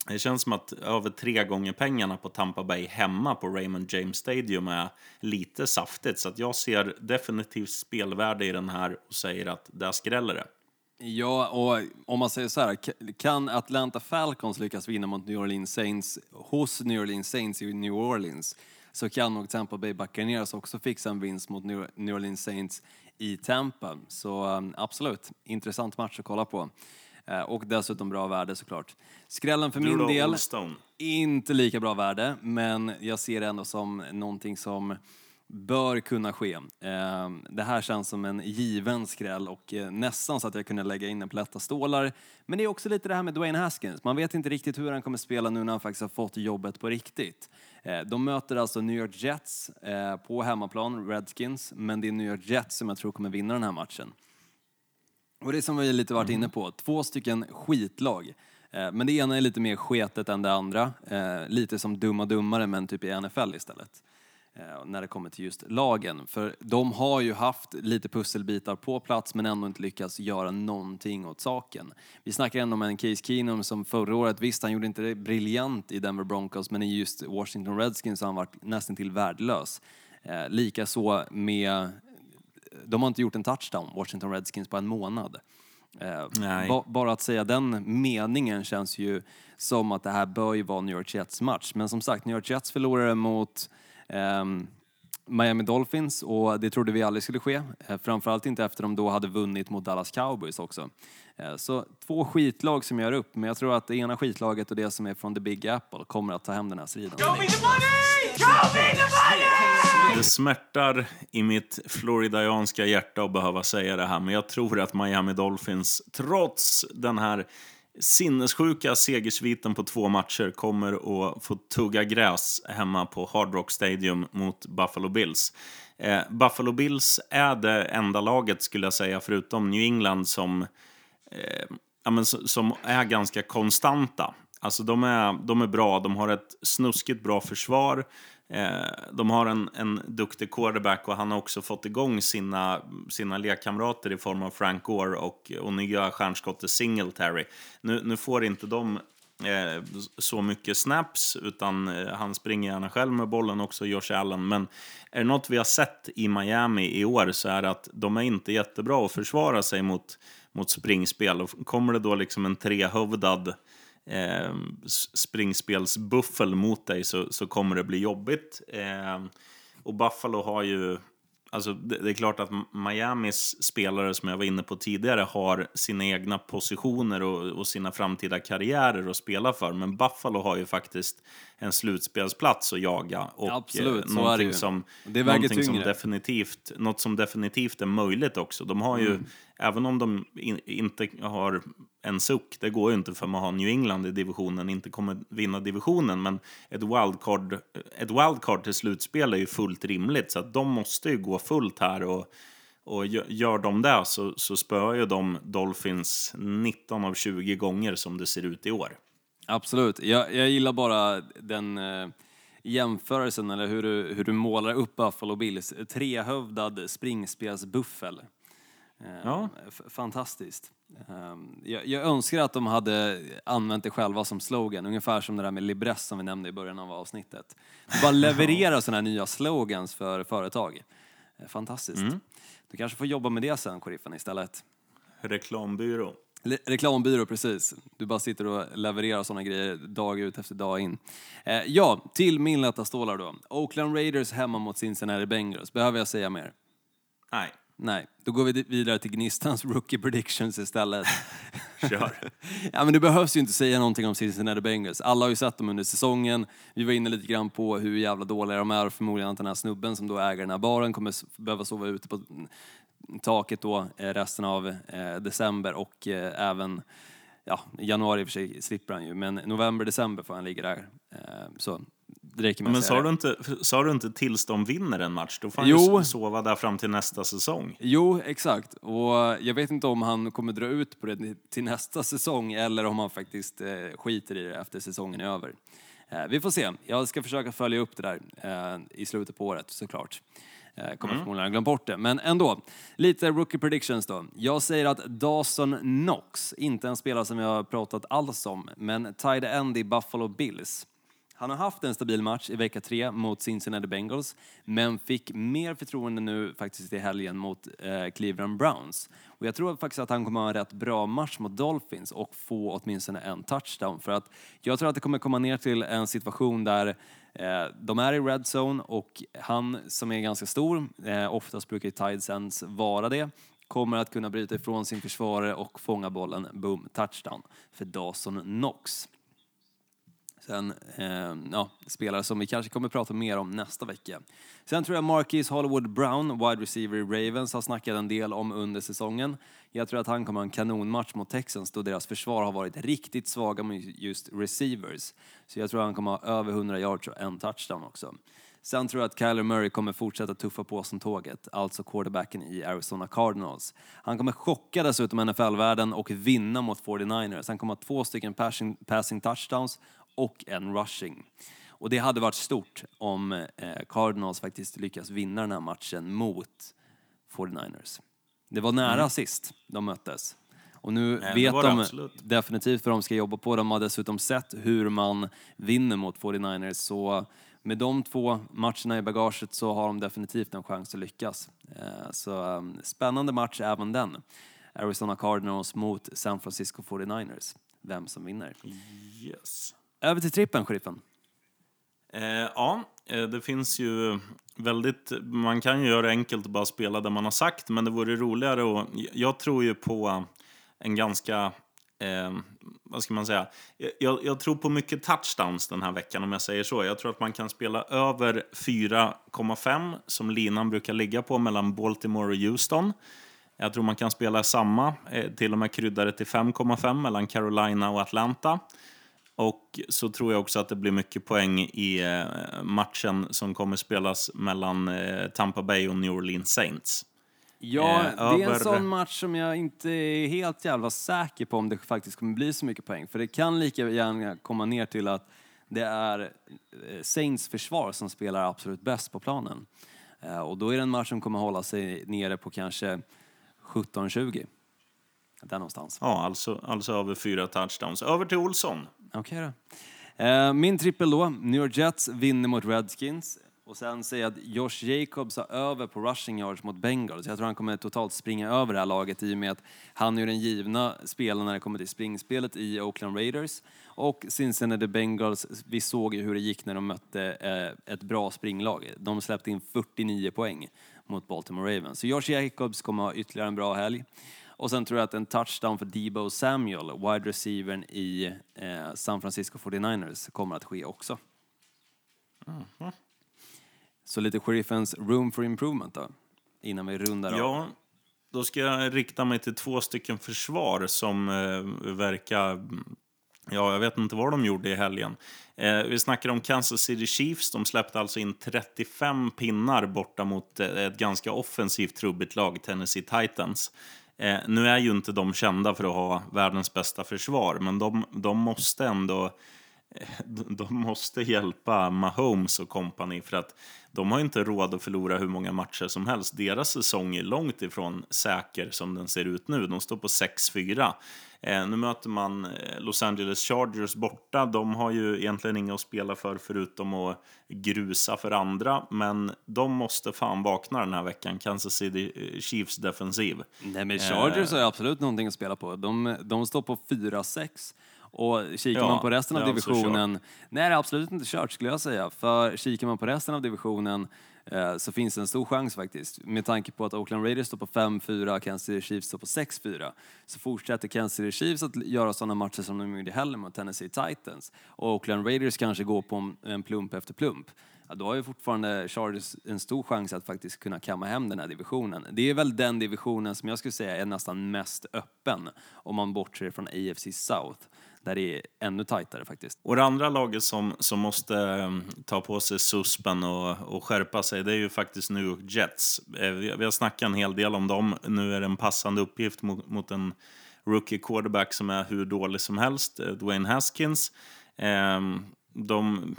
det känns som att över tre gånger pengarna på Tampa Bay hemma på Raymond James Stadium är lite saftigt. Så att jag ser definitivt spelvärde i den här och säger att där skräller det. Ja, och om man säger så här, kan Atlanta Falcons lyckas vinna mot New Orleans Saints hos New Orleans Saints i New Orleans så kan nog Tampa Bay Buccaneers också fixa en vinst mot New Orleans Saints i Tampa. Så um, absolut, intressant match att kolla på. Eh, och dessutom bra värde såklart. Skrällen för min del, inte lika bra värde, men jag ser det ändå som någonting som bör kunna ske. Eh, Det här känns som en given skräll och eh, nästan så att jag kunde lägga in en på lätta stålar. Men det är också lite det här med Dwayne Haskins. Man vet inte riktigt hur han kommer spela nu när han faktiskt har fått jobbet på riktigt. De möter alltså New York Jets på hemmaplan, Redskins, men det är New York Jets som jag tror kommer vinna den här matchen. Och det som vi lite varit inne på, två stycken skitlag. Eh, Men det ena är lite mer sketet än det andra. Eh, Lite som dumma dummare men typ i NFL istället. Eh, När det kommer till just lagen. För de har ju haft lite pusselbitar på plats men ändå inte lyckats göra någonting åt saken. Vi snackar ändå om en Case Keenum som förra året, visst han gjorde inte det briljant i Denver Broncos men i just Washington Redskins har han varit nästan till värdelös. Likaså med de har inte gjort en touchdown, Washington Redskins, på en månad. Eh, bara att säga den meningen känns ju som att det här bör ju vara New York Jets match. Men som sagt, New York Jets förlorade mot ehm, Miami Dolphins och det trodde vi aldrig skulle ske. Eh, framförallt inte efter de då hade vunnit mot Dallas Cowboys också. Eh, så två skitlag som gör upp, men jag tror att det ena skitlaget och det som är från the Big Apple kommer att ta hem den här striden. Det smärtar i mitt floridianska hjärta att behöva säga det här, men jag tror att Miami Dolphins, trots den här sinnessjuka segersviten på två matcher, kommer att få tugga gräs hemma på Hard Rock Stadium mot Buffalo Bills. Eh, Buffalo Bills är det enda laget, skulle jag säga, förutom New England, som eh, Eh, ja, men, som är ganska konstanta. Alltså de är, de är bra, de har ett snuskigt bra försvar. Eh, de har en, en duktig quarterback och han har också fått igång sina, sina lekkamrater i form av Frank Gore och, och nya stjärnskottet Singletary. Nu, nu får inte de eh, så mycket snaps, utan eh, han springer gärna själv med bollen också, Josh Allen. Men är det något vi har sett i Miami i år så är det att de är inte jättebra att försvara sig mot, mot springspel. Och kommer det då liksom en trehövdad eh, springspelsbuffel mot dig så, så kommer det bli jobbigt. Eh, och Buffalo har ju... Alltså det, det är klart att Miamis spelare, som jag var inne på tidigare, har sina egna positioner och, och sina framtida karriärer att spela för. Men Buffalo har ju faktiskt en slutspelsplats att jaga. Och Absolut, eh, är det någonting som, Det någonting som tyngre. definitivt, något som definitivt är möjligt också. De har ju, Mm. även om de in, inte har en suck, det går ju inte för man har New England i divisionen, inte kommer vinna divisionen, men ett wildcard, ett wildcard till slutspel är ju fullt rimligt, så att de måste ju gå fullt här och och gö- gör de det så, så spöar ju de Dolphins 19 av 20 gånger som det ser ut i år. Absolut. Jag, jag gillar bara den eh, jämförelsen, eller hur du, hur du målar upp Buffalo Bills. Trehövdad springspelsbuffel. Eh, Ja. Fantastiskt. Eh, jag, jag önskar att de hade använt det själva som slogan, ungefär som det där med Libress som vi nämnde i början av avsnittet. Bara leverera sådana här nya slogans för företag. Eh, Fantastiskt. Du kanske får jobba med det sen, sheriffen, istället. Reklambyrå. Le- Reklambyrå, precis. Du bara sitter och levererar sådana grejer dag ut efter dag in. Eh, ja, till min lätta stålar då. Oakland Raiders hemma mot Cincinnati Bengals. Behöver jag säga mer? Nej, Nej, då går vi vidare till Gnistans rookie predictions istället. kör. ja, men det behövs ju inte säga någonting om Cincinnati Bengals. Alla har ju sett dem under säsongen. Vi var inne lite grann på hur jävla dåliga de är och förmodligen att den här snubben som då äger den här baren kommer behöva sova ute på taket då eh, resten av eh, december och eh, även ja, januari i och för sig slipper han ju, men november, december får han ligga där. Så det räcker med Men sa du, inte, sa du inte tills de vinner en match? Då får han Jo. ju sova där fram till nästa säsong. Jo, exakt. Och jag vet inte om han kommer dra ut på det till nästa säsong eller om han faktiskt skiter i det efter säsongen är över. Vi får se. Jag ska försöka följa upp det där i slutet på året såklart. Eh, kommer förmodligen ha glömt bort det. Men ändå, lite rookie predictions då. Jag säger att Dawson Knox, inte en spelare som jag har pratat alls om, men tight end i Buffalo Bills. Han har haft en stabil match i vecka tre mot Cincinnati Bengals, men fick mer förtroende nu faktiskt i helgen mot eh, Cleveland Browns. Och jag tror faktiskt att han kommer ha en rätt bra match mot Dolphins och få åtminstone en touchdown. För att jag tror att det kommer komma ner till en situation där eh, de är i red zone och han som är ganska stor, eh, oftast brukar ju Tides ends vara det, kommer att kunna bryta ifrån sin försvarare och fånga bollen, boom, touchdown för Dawson Knox. Sen, eh, ja, spelare som vi kanske kommer prata mer om nästa vecka. Sen tror jag Marquis Hollywood Brown, wide receiver i Ravens, har snackat en del om under säsongen. Jag tror att han kommer ha en kanonmatch mot Texans då deras försvar har varit riktigt svaga med just receivers. Så jag tror att han kommer ha över 100 yards och en touchdown också. Sen tror jag att Kyler Murray kommer fortsätta tuffa på som tåget, alltså quarterbacken i Arizona Cardinals. Han kommer chocka dessutom NFL-världen och vinna mot 49ers. Han kommer ha två stycken passing, passing touchdowns och en rushing. Och det hade varit stort om eh, Cardinals faktiskt lyckas vinna den här matchen mot 49ers. Det var nära sist de möttes. Och nu det vet de absolut. definitivt vad de ska jobba på. De har dessutom sett hur man vinner mot 49ers. Så med de två matcherna i bagaget så har de definitivt en chans att lyckas. Eh, Så eh, spännande match även den. Arizona Cardinals mot San Francisco 49ers. Vem som vinner. Yes. Över till trippen, sheriffen. Eh, ja, eh, det finns ju väldigt... Man kan ju göra det enkelt och bara spela det man har sagt, men det vore roligare och Jag tror ju på en ganska... Eh, vad ska man säga? Jag, jag tror på mycket touchdowns den här veckan, om jag säger så. Jag tror att man kan spela över 4,5 som linan brukar ligga på mellan Baltimore och Houston. Jag tror man kan spela samma, eh, till och med krydda det till 5,5 mellan Carolina och Atlanta. Och så tror jag också att det blir mycket poäng i eh, matchen som kommer spelas mellan eh, Tampa Bay och New Orleans Saints. Ja, Eh, det är en sån match som jag inte är helt jävla säker på om det faktiskt kommer bli så mycket poäng. För det kan lika gärna komma ner till att det är eh, Saints försvar som spelar absolut bäst på planen. Och då är det en match som kommer hålla sig nere på kanske 17-20. Där någonstans. Ja, alltså, alltså över fyra touchdowns. Över till Olsson. Okej okay då. Eh, min trippel då, New York Jets vinner mot Redskins. Och sen säger jag att Josh Jacobs har över på rushing yards mot Bengals. Jag tror han kommer totalt springa över det här laget i och med att han är den givna spelaren när det kommer till springspelet i Oakland Raiders. Och Cincinnati Bengals, vi såg ju hur det gick när de mötte eh, ett bra springlag. De släppte in 49 poäng mot Baltimore Ravens. Så Josh Jacobs kommer ha ytterligare en bra helg. Och sen tror jag att en touchdown för Debo Samuel, wide receivern i eh, San Francisco 49ers, kommer att ske också. Så lite sheriffens room for improvement då, innan vi rundar av. Ja, då ska jag rikta mig till två stycken försvar som eh, verkar... Ja, jag vet inte vad de gjorde i helgen. Eh, vi snackar om Kansas City Chiefs. De släppte alltså in 35 pinnar borta mot eh, ett ganska offensivt trubbigt lag, Tennessee Titans. Eh, nu är ju inte de kända för att ha världens bästa försvar, men de, de måste ändå de de måste hjälpa Mahomes och company för att de har inte råd att förlora hur många matcher som helst. Deras säsong är långt ifrån säker som den ser ut nu. De står på 6-4. Eh, nu möter man eh, Los Angeles Chargers borta. De har ju egentligen inga att spela för förutom att grusa för andra. Men de måste fan vakna den här veckan. Kansas City eh, Chiefs defensiv. Nej men Chargers har ju absolut någonting att spela på. De, de står på 4-6. Och kikar Ja, man på resten av alltså divisionen... nej, det är absolut inte kört skulle jag säga. För kikar man på resten av divisionen eh, så finns det en stor chans faktiskt. Med tanke på att Oakland Raiders står på 5-4, Kansas City Chiefs står på 6-4. Så fortsätter Kansas City Chiefs att göra sådana matcher som de gjorde i helgen mot Tennessee Titans. Och Oakland Raiders kanske går på en plump efter plump. Ja, då har ju fortfarande Chargers en stor chans att faktiskt kunna kamma hem den här divisionen. Det är väl den divisionen som jag skulle säga är nästan mest öppen om man bortser från AFC South, där det är ännu tajtare faktiskt. Och det andra laget som, som måste mm, ta på sig suspen och, och skärpa sig, det är ju faktiskt New York Jets. Eh, vi, vi har snackat en hel del om dem. Nu är det en passande uppgift mot, mot en rookie quarterback som är hur dålig som helst, eh, Dwayne Haskins. Ehm, de,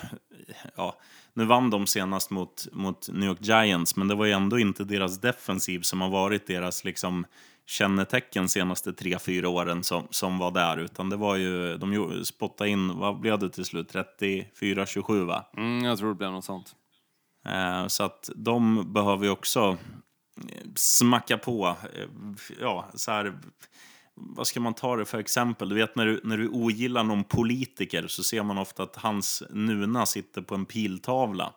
ja, nu vann de senast mot, mot New York Giants, men det var ju ändå inte deras defensiv som har varit deras liksom, kännetecken senaste tre fyra åren som, som var där, utan det var ju, de spottade in, vad blev det till slut, 34-27 va? Mm, jag tror det blir något sånt. Eh, så att de behöver ju också eh, smacka på. eh, Ja, så här, vad ska man ta det för exempel? Du vet när du, när du ogillar någon politiker så ser man ofta att hans nuna sitter på en piltavla.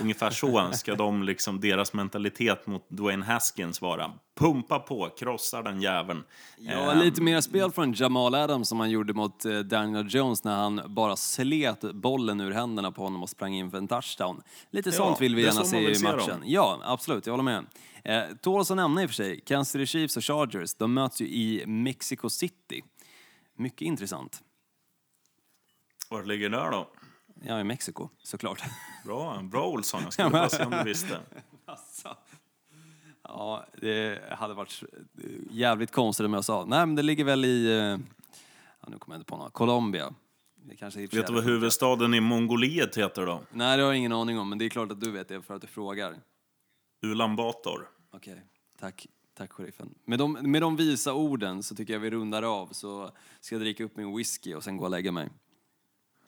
Ungefär så ska de liksom, deras mentalitet mot Dwayne Haskins vara. Pumpa på, krossa den jäveln. Ja, lite mer spel från Jamal Adams som han gjorde mot eh, Daniel Jones när han bara slet bollen ur händerna på honom och sprang in för en touchdown. Lite Ja, sånt vill vi gärna se i matchen. dem. Ja, absolut, jag håller med. Eh, tåls att nämna i och för sig, Kansas City Chiefs och Chargers, de möts ju i Mexico City. Mycket intressant. Vart ligger det där då? Ja, i Mexiko, såklart. Bra, bra Olsson. Jag skulle bara se om du visste. Alltså. Ja, det hade varit jävligt konstigt om jag sa. Nej, men det ligger väl i... eh, Ja, nu kommer jag inte på något. Colombia. Det kanske Vet du vad huvudstaden i Mongoliet heter då? Nej, det har jag ingen aning om, men det är klart att du vet det för att du frågar. Ulan Bator. Okej, tack. Tack sheriffen. Med de, med de visa orden så tycker jag vi rundar av så ska jag dricka upp min whisky och sen gå och lägga mig.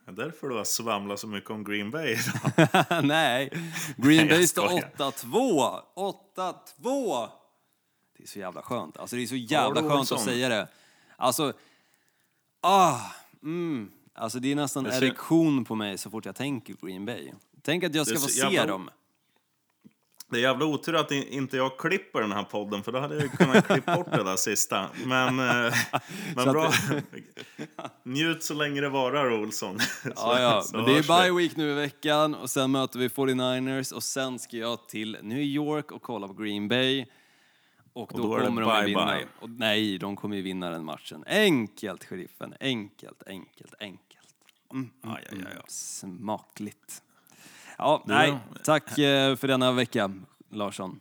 Det är därför du har svamlat så mycket om Green Bay idag. Nej, Green Bay står skojar. 8-2! 8-2! Det är så jävla skönt. Alltså det är så jävla skönt Olsson? att säga det. Alltså, ah, mm. Alltså det är nästan erektion på mig så fort jag tänker Green Bay. Tänk att jag ska få se jävla- dem. Det är jävla otur att inte jag klipper den här podden för då hade jag kunnat klippa bort det där sista. Men, eh, men bra. Njut så länge det varar Olsson. Så- Ja, ja. Men det är bye week nu i veckan och sen möter vi 49ers och sen ska jag till New York och kolla på Green Bay. Och då, då är det kommer de bye vinna. bye. Och nej, de kommer ju vinna den matchen. Enkelt, sheriffen. Enkelt, enkelt, enkelt. Mm, mm, Aj, aj, aj, aj. Smakligt. Ja, nej. Tack eh, för denna vecka, Larsson.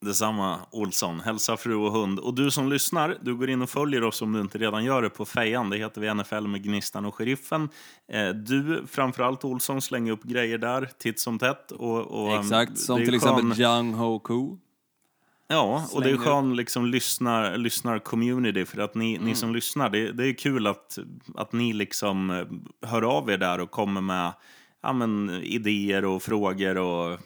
Detsamma Olsson. Hälsa fru och hund. Och du som lyssnar, du går in och följer oss om du inte redan gör det på Fejan. Det heter vi NFL med Gnistan och Sheriffen. Eh, Du, framförallt Olsson, slänger upp grejer där titt som tätt. Och, och, Exakt, som till skön- exempel Jung Ho Koo. Ja, och det är skön liksom lyssnar, lyssnar community för att ni, Mm. ni som lyssnar, det, det är kul att, att ni liksom eh, hör av er där och kommer med ja, men, idéer och frågor och,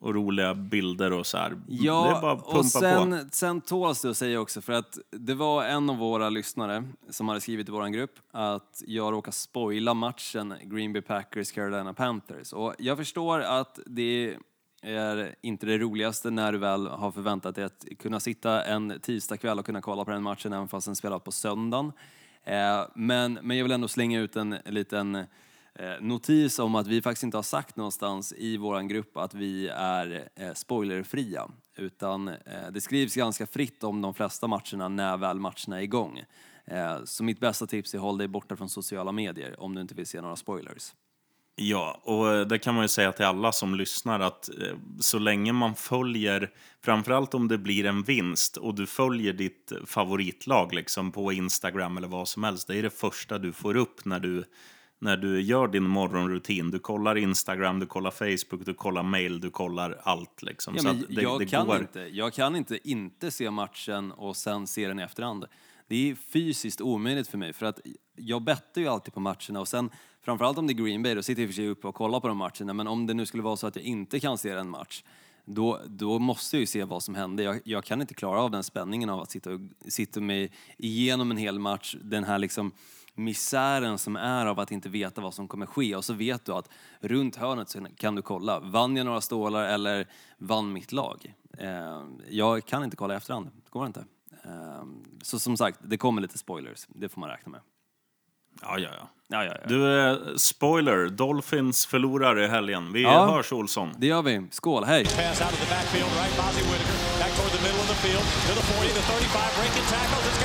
och roliga bilder och så här. Ja, det är bara att pumpa och sen, på. sen tåls det att säga också, för att det var en av våra lyssnare som hade skrivit i vår grupp att jag råkar spoila matchen Green Bay Packers Carolina Panthers. Och jag förstår att det är inte det roligaste när du väl har förväntat dig att kunna sitta en tisdagkväll och kunna kolla på den matchen även fast den spelas på söndagen. Eh, men, men jag vill ändå slänga ut en liten Eh, notis om att vi faktiskt inte har sagt någonstans i vår grupp att vi är eh, spoilerfria. Utan eh, det skrivs ganska fritt om de flesta matcherna när väl matcherna är igång. Eh, så mitt bästa tips är håll dig borta från sociala medier om du inte vill se några spoilers. Ja, och eh, det kan man ju säga till alla som lyssnar att eh, så länge man följer, framförallt om det blir en vinst och du följer ditt favoritlag liksom på Instagram eller vad som helst, det är det första du får upp när du, när du gör din morgonrutin. Du kollar Instagram, du kollar Facebook, du kollar mail, du kollar allt liksom. Ja, Så det, jag, det kan går. inte, jag kan inte inte se matchen och sen se den i efterhand. Det är fysiskt omöjligt för mig för att jag bettar ju alltid på matcherna och sen framförallt om det är Green Bay då sitter jag för sig uppe och kollar på de matcherna men om det nu skulle vara så att jag inte kan se en match då, då måste jag ju se vad som händer. Jag, jag kan inte klara av den spänningen av att sitta, och, sitta med igenom en hel match, den här liksom misären som är av att inte veta vad som kommer ske och så vet du att runt hörnet så kan du kolla, vann jag några stålar eller vann mitt lag? Eh, jag kan inte kolla i efterhand, det går inte. Eh, så som sagt, det kommer lite spoilers, det får man räkna med. Ja, ja, ja. Ja, ja, ja. Du, eh, spoiler, Dolphins förlorar i helgen. Vi Ja. hörs Olsson. Det gör vi, skål, hej! Pass out of the backfield, right? Bozzy Whitaker back toward the middle of the field to the 40, the 35, breaking tackles. It's